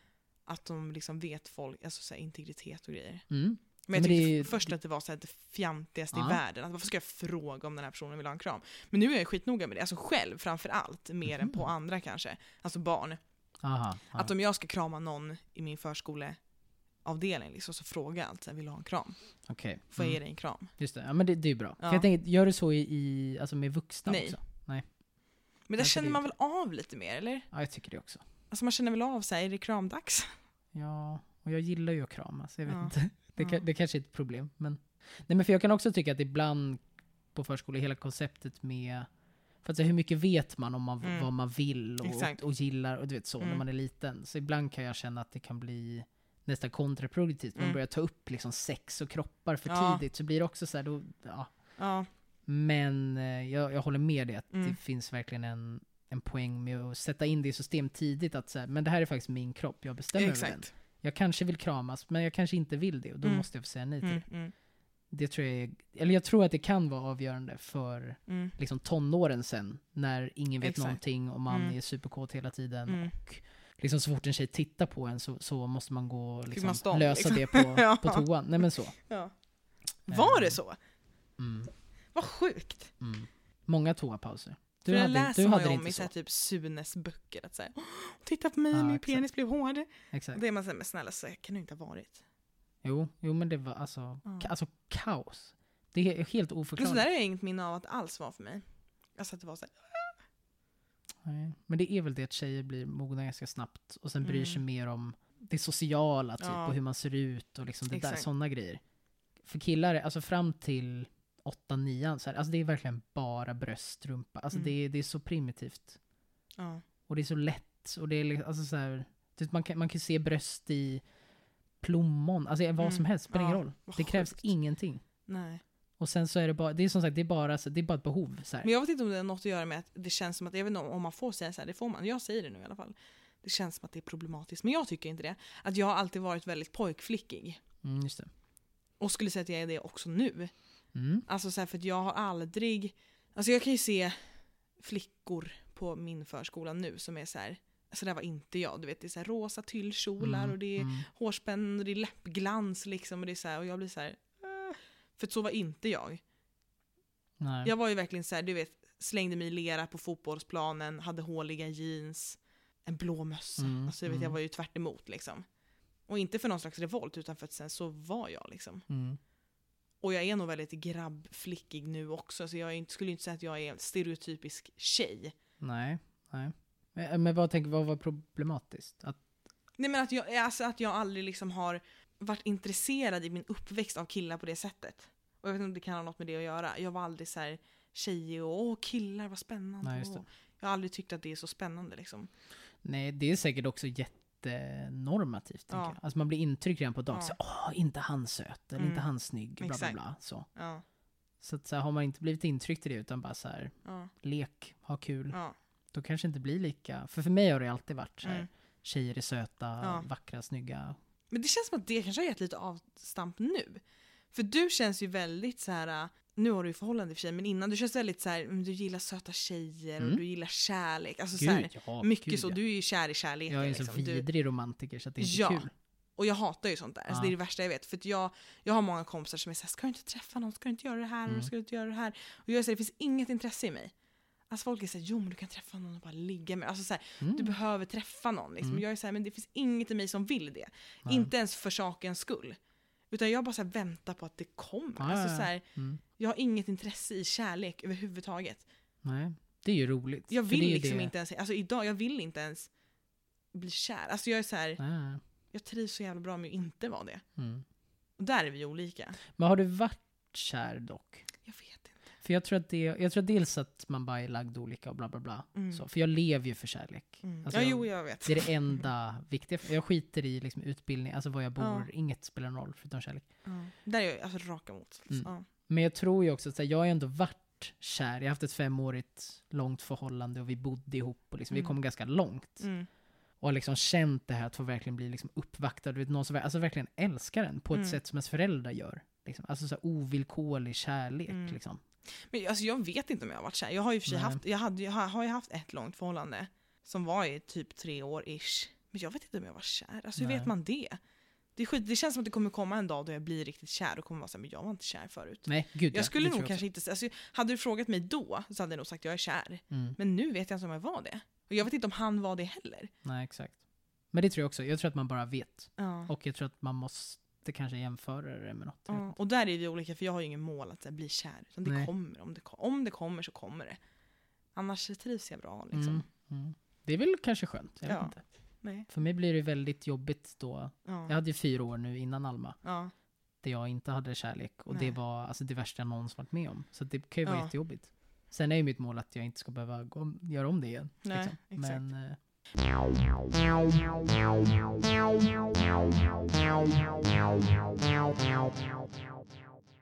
Att de liksom vet folk, alltså såhär, integritet och grejer.
Mm.
Men jag
Men
tyckte
det är-
först att det var så här det fjantigaste
Ja.
i världen. Att varför ska jag fråga om den här personen vill ha en kram? Men nu är jag skitnoga med det. Alltså själv framför allt, mer än på
Mhm.
andra kanske. Alltså barn.
Aha, ja.
Att om jag ska krama någon i min förskoleavdelning liksom, så frågar jag alltid vill du ha en kram?
Okej.
Får jag ge
Mm.
dig en kram?
Just det, ja men det, det är bra.
Ja.
För jag tänker, gör du så i, i alltså med vuxna
Nej.
också?
Men där
Alltså,
känner
det
man väl av lite mer eller?
Ja, jag tycker det också.
Alltså man känner väl av sig, är det kramdags?
Ja, och jag gillar ju att kramas, jag vet
Ja.
inte. Det, kan, det kanske är ett problem, men... Nej men för jag kan också tycka att ibland på förskola, hela konceptet med... För att säga, hur mycket vet man om man,
Mm.
vad man vill och,
Exakt.
och, gillar och du vet så, när
Mm.
man är liten. Så ibland kan jag känna att det kan bli nästan kontraproduktivt. Man
Mm.
börjar ta upp liksom sex och kroppar för
Ja.
tidigt, så blir det också så här, då, ja.
Ja.
Men eh, jag, jag håller med dig att
Mm.
det finns verkligen en, en poäng med att sätta in det i system tidigt. Att så här, men det här är faktiskt min kropp, jag bestämmer över den. Jag kanske vill kramas, men jag kanske inte vill det och då
Mm.
måste jag få säga nej till
Mm,
det.
mm,
Det tror jag är, eller jag tror att det kan vara avgörande för
mm,
liksom tonåren sen, när ingen vet
Exakt.
någonting och man
Mm.
är superkåt hela tiden. Och liksom så fort en tjej tittar på en så, så måste man gå och liksom
stånd,
lösa
liksom.
det på, *laughs*
Ja.
på toan. Nej men så.
Ja. Var det så?
Mm,
Vad sjukt!
mm. Många toapauser.
För
Du
det
hade,
läser
du
man ju
det
om i
så.
så typ Sunes böcker. Att säga, titta på mig,
Ja,
min
exakt.
penis blev hård.
Exakt.
Det är man såhär, men snälla så kan det inte ha varit.
Jo, jo men det var alltså,
Ja.
ka- alltså kaos. Det är helt
Men så
oförklarligt.
där är inget minne av att det alls var för mig. Alltså att det var så här,
Nej. Men det är väl det att tjejer blir mogna ganska snabbt och sen bryr sig
Mm.
mer om det sociala typ
Ja.
och hur man ser ut och liksom det där, sådana grejer. För killar, alltså fram till 8-9, så här, alltså det är verkligen bara bröst, rumpa. Alltså
Mm.
det, är, det är så primitivt.
ja.
Och det är så lätt. Och det är li- alltså så här, typ man, kan, man kan se bröst i plommon, alltså vad
Mm.
som helst, spelar ingen
Ja,
roll.
vad
Det krävs
sjukt.
ingenting.
Nej.
Och sen så är det bara, det är som sagt, det är bara, det är bara ett behov. Så här.
Men jag vet inte om det har något att göra med att det känns som att, jag vet inte om man får säga så här, det får man, jag säger det nu i alla fall. Det känns som att det är problematiskt, men jag tycker inte det. Att jag har alltid varit väldigt pojkflickig.
Mm, just det.
Och skulle säga att jag är det också nu.
Mm.
Alltså så här, för att jag har aldrig, alltså jag kan ju se flickor på min förskola nu som är så här, alltså det här var inte jag, du vet det är så här rosa tyllkjolar
Mm,
och det är
mm.
hårspännen och det är läppglans liksom och det är så här, och jag blir så här, äh. för så var inte jag.
Nej.
Jag var ju verkligen så här, du vet, slängde mig i lera på fotbollsplanen, hade håliga jeans, en blå mössa.
Mm,
alltså jag, vet,
mm.
jag var ju tvärt emot liksom. Och inte för någon slags revolt, utan för att sen så var jag liksom.
Mm.
Och jag är nog väldigt grabbflickig nu också, så jag inte, skulle inte säga att jag är en stereotypisk tjej.
Nej. Nej. Men, men vad tänker vad var problematiskt? Att,
Nej men att jag, alltså att jag aldrig liksom har varit intresserad i min uppväxt av killar på det sättet. Och jag vet inte om det kan ha något med det att göra. Jag var aldrig så här tjejig och åh killar vad spännande.
Nej.
Jag har aldrig tyckt att det är så spännande liksom.
nej, det är säkert också jättenormativt.
Ja.
jag. Alltså man blir intryckt redan på dagen.
Ja.
Så, Åh, inte han söt, eller
Mm.
inte han snygg, bla bla bla. Så,
Ja,
så, att, så här, har man inte blivit intryckt i det utan bara så här, lek, ha kul, då kanske inte blir lika. För för mig har det alltid varit så här,
Mm.
tjejer är söta, vackra, snygga.
Men det känns som att det kanske har gett lite avstamp nu. För du känns ju väldigt så här. Nu har du ju förhållande i för sig, men innan du känns väldigt så här, mm, du gillar söta tjejer och
Mm.
du gillar kärlek. Alltså så här,
Gud, ja.
mycket
gud,
så,
ja.
du är ju kär i kärleken.
Jag är en så
liksom. du,
vidrig romantiker så det är inte
Ja.
kul.
och jag hatar ju sånt där. Alltså, det är det värsta jag vet. För jag, jag har många kompisar som är såhär, ska du inte träffa någon? Ska du inte göra det här?
Mm.
Ska du inte göra det här? Och jag säger, det finns inget intresse i mig. Alltså folk är såhär, jo men du kan träffa någon och bara ligga med. Alltså så här,
Mm.
du behöver träffa någon. Liksom.
Mm.
Jag är såhär, men det finns inget i mig som vill det.
Nej.
Inte ens för sakens skull. Utan jag bara så väntar på att det kommer.
Ja,
alltså, så här,
Mm.
jag har inget intresse i kärlek överhuvudtaget.
Nej, det är ju roligt.
Jag vill liksom
det.
inte ens, alltså idag, jag vill inte ens bli kär. Alltså jag är så här,
Nej.
jag trivs så jävla bra med att inte vara det.
Mm.
Och där är vi olika.
Men har du varit kär dock?
Jag vet.
För jag tror att det, jag tror att dels att man bara är lagd olika och bla bla bla.
Mm.
Så, för jag lever ju för kärlek.
Mm.
Alltså
ja,
jag-
jo, jag vet.
Det är det enda viktiga. Jag skiter i liksom utbildning, alltså var jag bor,
Ja.
inget spelar någon roll förutom kärlek.
Ja. Där är jag alltså raka mot.
Mm.
Ja.
Men jag tror ju också att här, jag har ändå varit kär. Jag har haft ett femårigt långt förhållande och vi bodde ihop och liksom, vi
Mm.
kom ganska långt.
Mm.
Och har liksom känt det här att få verkligen bli liksom uppvaktad. Du vet, någon som alltså verkligen älskar en på ett
Mm.
sätt som ens föräldrar gör. Liksom. Alltså så här ovillkorlig kärlek. Liksom.
Men alltså, jag vet inte om jag har varit kär. Jag har ju för sig
Nej.
haft, jag hade, jag har, har ju haft ett långt förhållande. Som var i typ tre år ish. Men jag vet inte om jag var kär. Alltså hur
Nej.
vet man det? Det, skit, det känns som att det kommer komma en dag då jag blir riktigt kär och kommer vara såhär, men jag var inte kär förut.
Nej, gud ja,
Jag skulle
det
nog
tror
kanske inte säga, alltså, hade du frågat mig då så hade jag nog sagt jag är kär.
också. Mm.
Men nu vet jag inte om jag var det. Och jag vet inte om han var det heller.
Nej, exakt. Men det tror jag också. Jag tror att man bara vet.
Ja.
Och jag tror att man måste kanske jämföra det med något. Vet
Ja, och där är vi olika för jag har ju ingen mål att här, bli kär. Utan det
Nej.
kommer. Om det, om det kommer så kommer det. Annars trivs jag bra liksom.
Mm, mm. Det är väl kanske skönt. Jag vet
Ja.
inte.
Nej.
För mig blir det väldigt jobbigt då.
Ja.
Jag hade ju fyra år nu innan Alma.
Ja.
Där jag inte hade kärlek. Och
Nej.
det var alltså det värsta jag någonsin varit med om. Så det kan ju vara
Ja.
jättejobbigt. Sen är ju mitt mål att jag inte ska behöva gå göra om det igen.
Nej,
liksom.
exakt.
Men eh,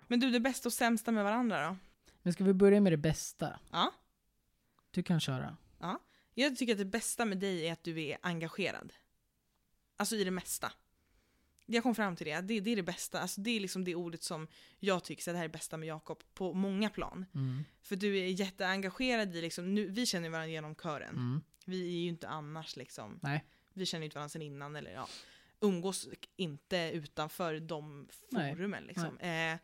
Men du, det bästa och sämsta med varandra då?
Men ska vi börja med det bästa?
Ja.
Du kan köra.
Jag tycker att det bästa med dig är att du är engagerad. Alltså i det mesta. Jag kom fram till det, det, det är det bästa. Alltså det är liksom det ordet som jag tycker så det här är det bästa med Jakob på många plan.
Mm.
För du är jätteengagerad i liksom, nu, vi känner varandra genom kören.
Mm.
Vi är ju inte annars liksom,
Nej.
vi känner ju inte varandra sedan innan eller ja, umgås inte utanför de
Nej,
forumen liksom. Eh,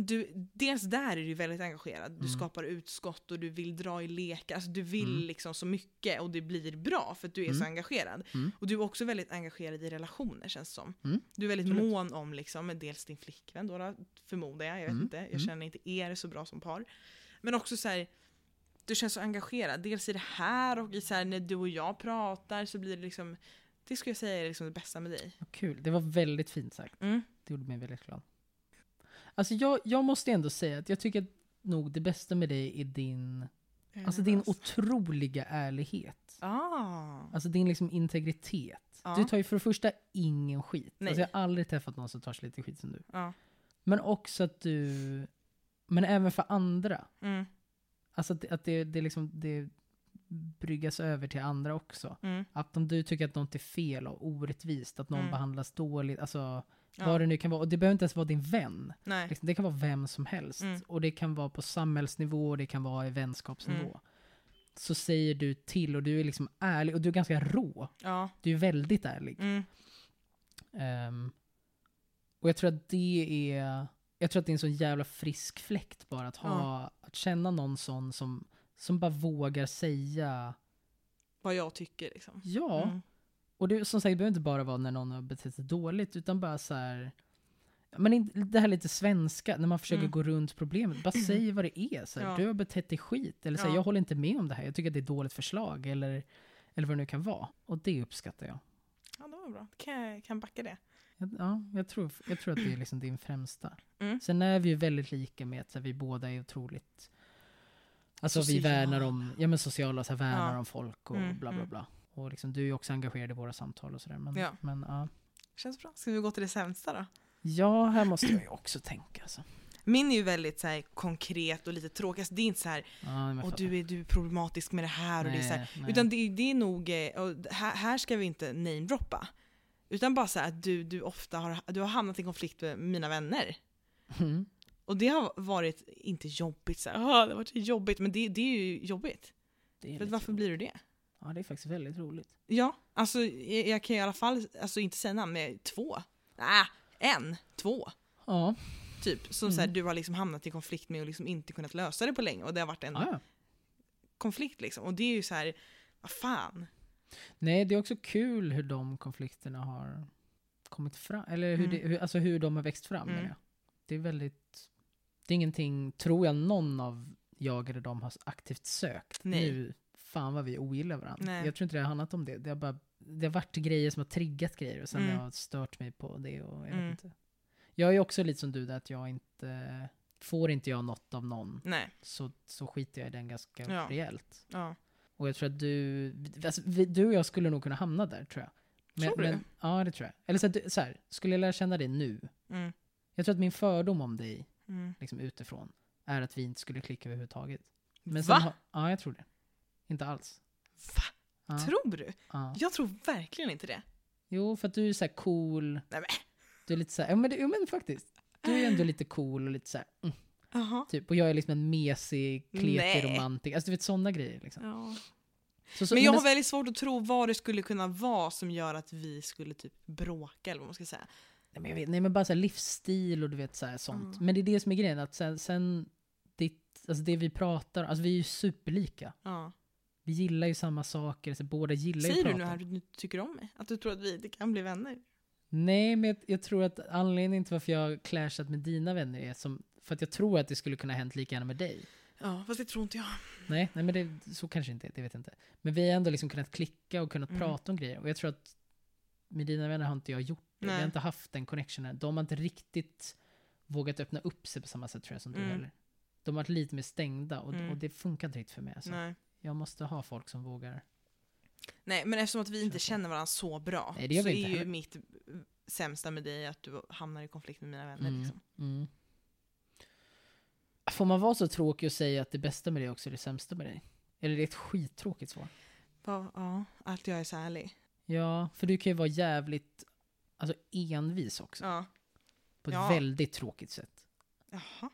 du, dels där är du väldigt engagerad, du
Mm.
skapar utskott och du vill dra i lekar, alltså du vill
Mm.
liksom så mycket och det blir bra för att du är så
Mm.
engagerad.
Mm.
Och du är också väldigt engagerad i relationer känns det som.
Mm,
Du är väldigt
absolut.
mån om liksom, dels din flickvän då, förmodar jag, jag vet
Mm,
inte, jag känner inte er så bra som par. Men också så här, du känns så engagerad, dels i det här och i så här, när du och jag pratar så blir det liksom, det skulle jag säga är liksom det bästa med dig.
Vad kul. Det var väldigt fint sagt.
Mm.
Det gjorde mig väldigt glad. Alltså jag, jag måste ändå säga att jag tycker att nog det bästa med dig är din, alltså din otroliga ärlighet.
Ah.
Alltså din liksom integritet.
Ja.
Du tar ju för det första ingen skit.
Nej.
Alltså jag har aldrig träffat någon som tar så lite skit som du.
Ja.
Men också att du men även för andra.
Mm.
Alltså att, det- att det, det, liksom, det bryggas över till andra också.
Mm.
Att om du tycker att något är fel och orättvist, att någon
Mm.
behandlas dåligt, alltså
Ja.
vad det nu kan vara. Och det behöver inte ens vara din vän. Liksom, det kan vara vem som helst.
Mm.
Och det kan vara på samhällsnivå, och det kan vara i vänskapsnivå.
Mm.
Så säger du till och du är liksom ärlig och du är ganska rå.
Ja.
Du är väldigt ärlig. Ehm, och jag tror att det är jag tror att det är en sån jävla frisk fläkt bara att ha, att känna någon sån som, som bara vågar säga
Vad jag tycker liksom.
ja.
Mm.
Och det, som sagt, det behöver inte bara vara när någon har betett sig dåligt, utan bara så här. Men det här lite svenska, när man försöker
Mm.
gå runt problemet. Bara säg vad det är. Så här,
Ja.
Du har betett dig skit. Eller så här,
Ja.
jag håller inte med om det här. Jag tycker att det är ett dåligt förslag. Eller, eller vad det nu kan vara. Och det uppskattar jag.
Ja, det var bra. Kan jag kan backa det.
Jag- Ja, jag tror, jag tror att det är liksom din främsta.
Mm.
Sen är vi ju väldigt lika med att här, vi båda är otroligt... Alltså vi
Sociala.
värnar om, ja men sociala, så här, värnar
Ja.
om folk och
Mm,
bla bla
mm.
bla. Och liksom, du är ju också engagerad i våra samtal och sådär. Men,
Ja.
men ja.
Känns bra. Ska vi gå till det sämsta då?
Ja, här måste jag ju också tänka. Alltså.
Min är ju väldigt så här, konkret och lite tråkig. Alltså, det är inte så här,
Ja,
och du är, du är problematisk med det här och det är så här.
Nej, nej.
Utan det, det är nog, eh, här, här ska vi inte namedroppa. Utan bara så att du, du ofta har, du har hamnat i konflikt med mina vänner.
Mm.
Och det har varit, inte jobbigt så här, "Ah, det har varit jobbigt, men det, det är ju jobbigt.
Det är
För varför
roligt.
blir du det?
Ja, det är faktiskt väldigt roligt.
Ja, alltså jag, jag kan i alla fall, alltså inte säga namn, men två. Nej, en, två.
Ja,
Typ, som så här,
Mm.
du har liksom hamnat i konflikt med och liksom inte kunnat lösa det på länge och det har varit en
ja, ja.
konflikt liksom. Och det är ju så här, vad fan.
Nej, det är också kul hur de konflikterna har kommit fram. Eller hur,
Mm.
det, hur, alltså hur de har växt fram.
Mm.
Det är väldigt... Det är ingenting, tror jag, någon av jag eller de har aktivt sökt.
Nej.
Nu, fan vad vi ogillar varandra.
Nej.
Jag tror inte det har handlat om det. Det har, bara, det har varit grejer som har triggat grejer och sen
Mm.
har jag stört mig på det. Och jag,
Mm.
vet inte. jag är också lite som du där, att jag inte... Får inte jag något av någon
Nej,
så, så skiter jag i den ganska
Ja.
rejält.
ja.
Och jag tror att du, alltså, vi, du och jag skulle nog kunna hamna där tror jag. Men,
Tror du?
Men, ja, det tror jag. Eller så, att du, så här, skulle jag lära känna dig nu.
Mm,
Jag tror att min fördom om dig,
mm.
liksom utifrån, är att vi inte skulle klicka överhuvudtaget. Men
Va?
ja, jag tror det. Inte alls.
Va?
Ja,
Tror du?
ja.
Jag tror verkligen inte det.
Jo, för att du är så cool.
Nej, men.
Du är lite så här, ja men, det, jo, men faktiskt. Du är ändå lite cool och lite så här, mm,
Jaha.
typ. Och jag är liksom en mesig, kletig romantiker. Alltså du vet sådana grejer liksom.
Ja.
Så, så,
Men jag
men-
har väldigt svårt att tro vad det skulle kunna vara som gör att vi skulle typ bråka eller vad man ska säga.
Nej men, jag vet, nej men bara så livsstil och du vet så här sånt.
Ja.
Men det är det som är grejen, att sen, sen ditt, alltså det vi pratar alltså vi är ju superlika.
Ja.
Vi gillar ju samma saker, så båda gillar ju
Säger
att
du
prata.
nu här du tycker om mig? Att du tror att vi kan bli vänner?
Nej, men jag, jag tror att anledningen till varför jag har clashat med dina vänner är som, för att jag tror att det skulle kunna hänt lika gärna med dig.
Ja, fast det tror inte jag.
Nej, nej men det, så kanske inte är, det vet jag inte. Men vi har ändå liksom kunnat klicka och kunnat
Mm.
prata om grejer. Och jag tror att med dina vänner har inte jag gjort det. Vi
Nej.
har inte haft den connectionen. De har inte riktigt vågat öppna upp sig på samma sätt tror jag som du
Mm.
heller. De har varit lite mer stängda och,
Mm.
och det funkar inte riktigt för mig. Alltså.
Nej.
Jag måste ha folk som vågar.
Nej, men eftersom att vi inte känner varandra så bra
Nej,
så
vi
är ju mitt sämsta med dig att du hamnar i konflikt med mina vänner.
Mm.
Liksom.
Mm. Får man vara så tråkig och säga att det bästa med dig också är det sämsta med dig? Eller är det ett skittråkigt svar?
Va, ja, att jag är så ärlig.
Ja, för du kan ju vara jävligt alltså, envis också.
Ja.
På ett
Ja.
väldigt tråkigt sätt.
Jaha.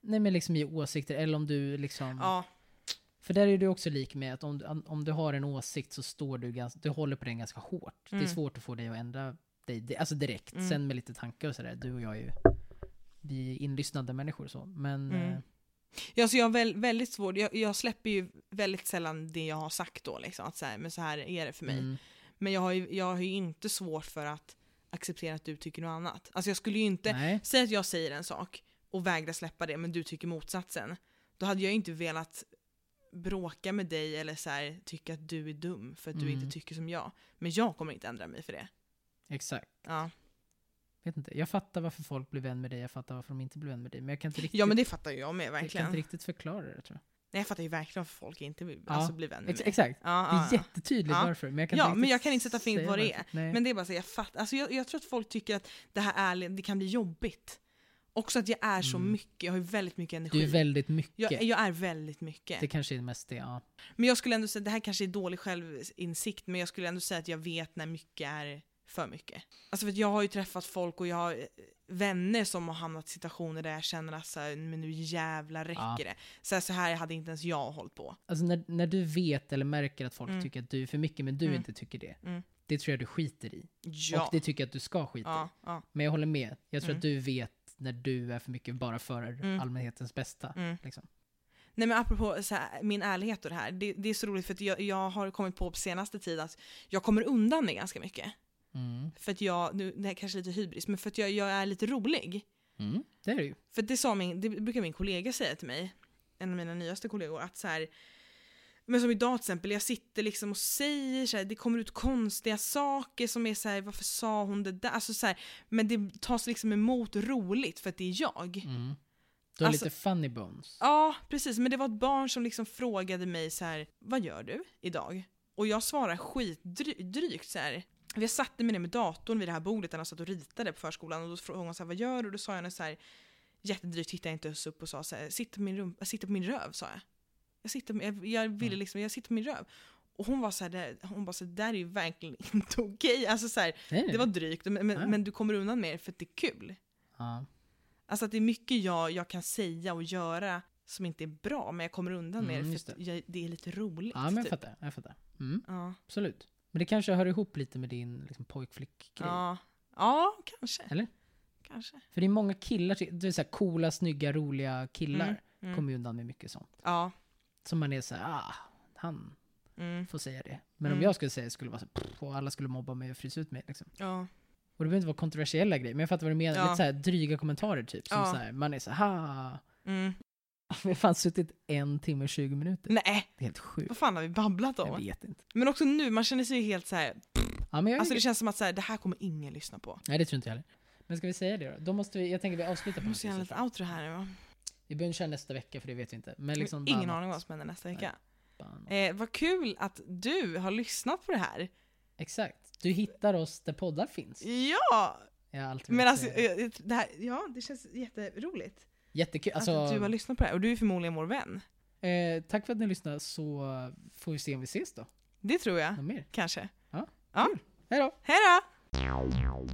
Nej men liksom i åsikter, eller om du liksom...
Ja.
För där är du också lik med att om, du- om du har en åsikt så står du ganska, du håller på den ganska hårt. Det
Mm.
är svårt att få dig att ändra dig, det- alltså direkt.
Mm.
Sen med lite tankar och sådär, du och jag är ju, vi är inlyssnande människor så. Men,
Mm.
eh,
Ja, så jag har väl, väldigt svårt, jag, jag släpper ju väldigt sällan det jag har sagt då, liksom, att så här, men så här är det för mig.
mm,
Men jag har, ju, jag har ju inte svårt för att acceptera att du tycker något annat. Alltså jag skulle ju inte,
nej.
säg att jag säger en sak och vägrar släppa det, men du tycker motsatsen. Då hade jag inte velat bråka med dig eller så här, tycka att du är dum för att du
Mm.
inte tycker som jag. Men jag kommer inte ändra mig för det.
Exakt.
Ja,
Vet inte. Jag fattar varför folk blir vän med dig, jag fattar varför de inte blir vän med dig. Men jag kan inte riktigt,
ja men det fattar ju jag med
jag kan
verkligen.
inte riktigt förklara det tror jag.
Nej, jag fattar ju verkligen varför folk inte vill,
Ja,
alltså, blir vänner med
Ex
mig.
exakt.
Ja,
Det är
ja,
jättetydligt varför. Men jag kan
Ja,
inte
men jag kan inte sätta fingret
säga
vad det är. Men det är bara så, jag fattar, alltså jag, jag tror att folk tycker att det här är, det kan bli jobbigt. Också att jag är så
Mm.
mycket, jag har ju väldigt mycket energi.
Du är väldigt mycket.
jag, jag är väldigt mycket.
Det kanske är mest det, ja.
Men jag skulle ändå säga, det här kanske är dålig självinsikt, men jag skulle ändå säga att jag vet när mycket är för mycket. Alltså för jag har ju träffat folk och jag har eh, vänner som har hamnat i situationer där jag känner att så här, men nu jävla räcker
Ja.
det. Så här, så här hade inte ens jag hållit på.
Alltså när, när du vet eller märker att folk
Mm.
tycker att du är för mycket men du
Mm.
inte tycker det.
Mm.
Det tror jag du skiter i.
Ja.
Och det tycker jag att du ska skita
ja,
i.
ja.
Men jag håller med. Jag tror
Mm.
att du vet när du är för mycket bara för
Mm.
allmänhetens bästa.
Mm.
Liksom.
Nej men apropå här, min ärlighet och det här, det, det är så roligt för jag, jag har kommit på på senaste tid att jag kommer undan med ganska mycket.
Mm.
För att jag, nu, det här kanske är lite hybris, men för att jag, jag är lite rolig.
Mm. Det är det ju.
För det, sa min, det brukar min kollega säga till mig, en av mina nyaste kollegor, att så här, men som idag till exempel, jag sitter liksom och säger så här, det kommer ut konstiga saker som är så här, varför sa hon det där? Alltså så här, men det tas liksom emot roligt för att det är jag.
Mm. Du har
Alltså-
lite funny bones.
Ja, precis. Men det var ett barn som liksom frågade mig så här, vad gör du idag? Och jag svarar skitdrygt så här. Jag satte mig ner med datorn vid det här bordet där han satt och ritade på förskolan och då frågade hon så här, vad gör du? Och då sa jag så här, jättedrygt tittade jag inte upp och sa så här, sitter på min, rum, jag sitter på min röv, sa jag. Jag, sitter, jag, jag ville liksom, jag sitter på min röv. Och hon var så här, det- hon bara så här, det där är ju verkligen *laughs* inte okej. Alltså så här, det var drygt, men, men, men du kommer undan med det för att det är kul.
Ja.
Alltså att det är mycket jag, jag kan säga och göra som inte är bra, men jag kommer undan med
Mm,
det
just
för att jag, det är lite roligt.
ja, men jag
typ.
fattar. Jag fattar. Mm.
Ja.
Absolut. Men det kanske hör ihop lite med din liksom, pojkflick-grej.
Ja. ja, kanske.
Eller?
kanske.
För det är många killar, det är så här coola, snygga, roliga killar.
Mm, mm.
Kommer ju undan med mycket sånt.
Ja.
Som man är så här, ah, han
Mm.
får säga det. Men om
Mm.
jag skulle säga det skulle vara så pff, och alla skulle mobba mig och frysa ut mig liksom.
Ja.
Och det behöver inte vara kontroversiella grejer, men jag fattar vad du menar.
Ja.
Lite så här dryga kommentarer typ. Som
Ja.
så här, man är så här, ha.
Mm. *laughs*
Vi har fan suttit en timme och 20 minuter.
Nej,
Det är helt sjukt.
vad fan har vi babblat
Jag
om?
vet inte.
Men också nu, man känner sig ju helt så här.
Ja, men jag
alltså det känns som att så här, det här kommer ingen lyssna på.
Nej, det tror inte jag heller. Men ska vi säga det då? Då måste vi, jag tänker vi avslutar på
Jag måste
något
göra lite outro här nu va?
Vi behöver köra nästa vecka för det vet vi inte. Men liksom
Ingen aning vad som händer nästa vecka. Eh, vad kul att du har lyssnat på det här.
Exakt. Du hittar oss där poddar finns.
Ja!
Jag har alltid
Men alltså, eh, det här, ja, det känns jätteroligt.
Jättekul. Alltså,
att du har lyssnat på det här. Och du är förmodligen vår vän.
eh, tack för att ni lyssnade så får vi se om vi ses då.
Det tror jag.
Mer?
Kanske.
Ja,
ja.
kul. Hej då!
Hej då!
Meow meow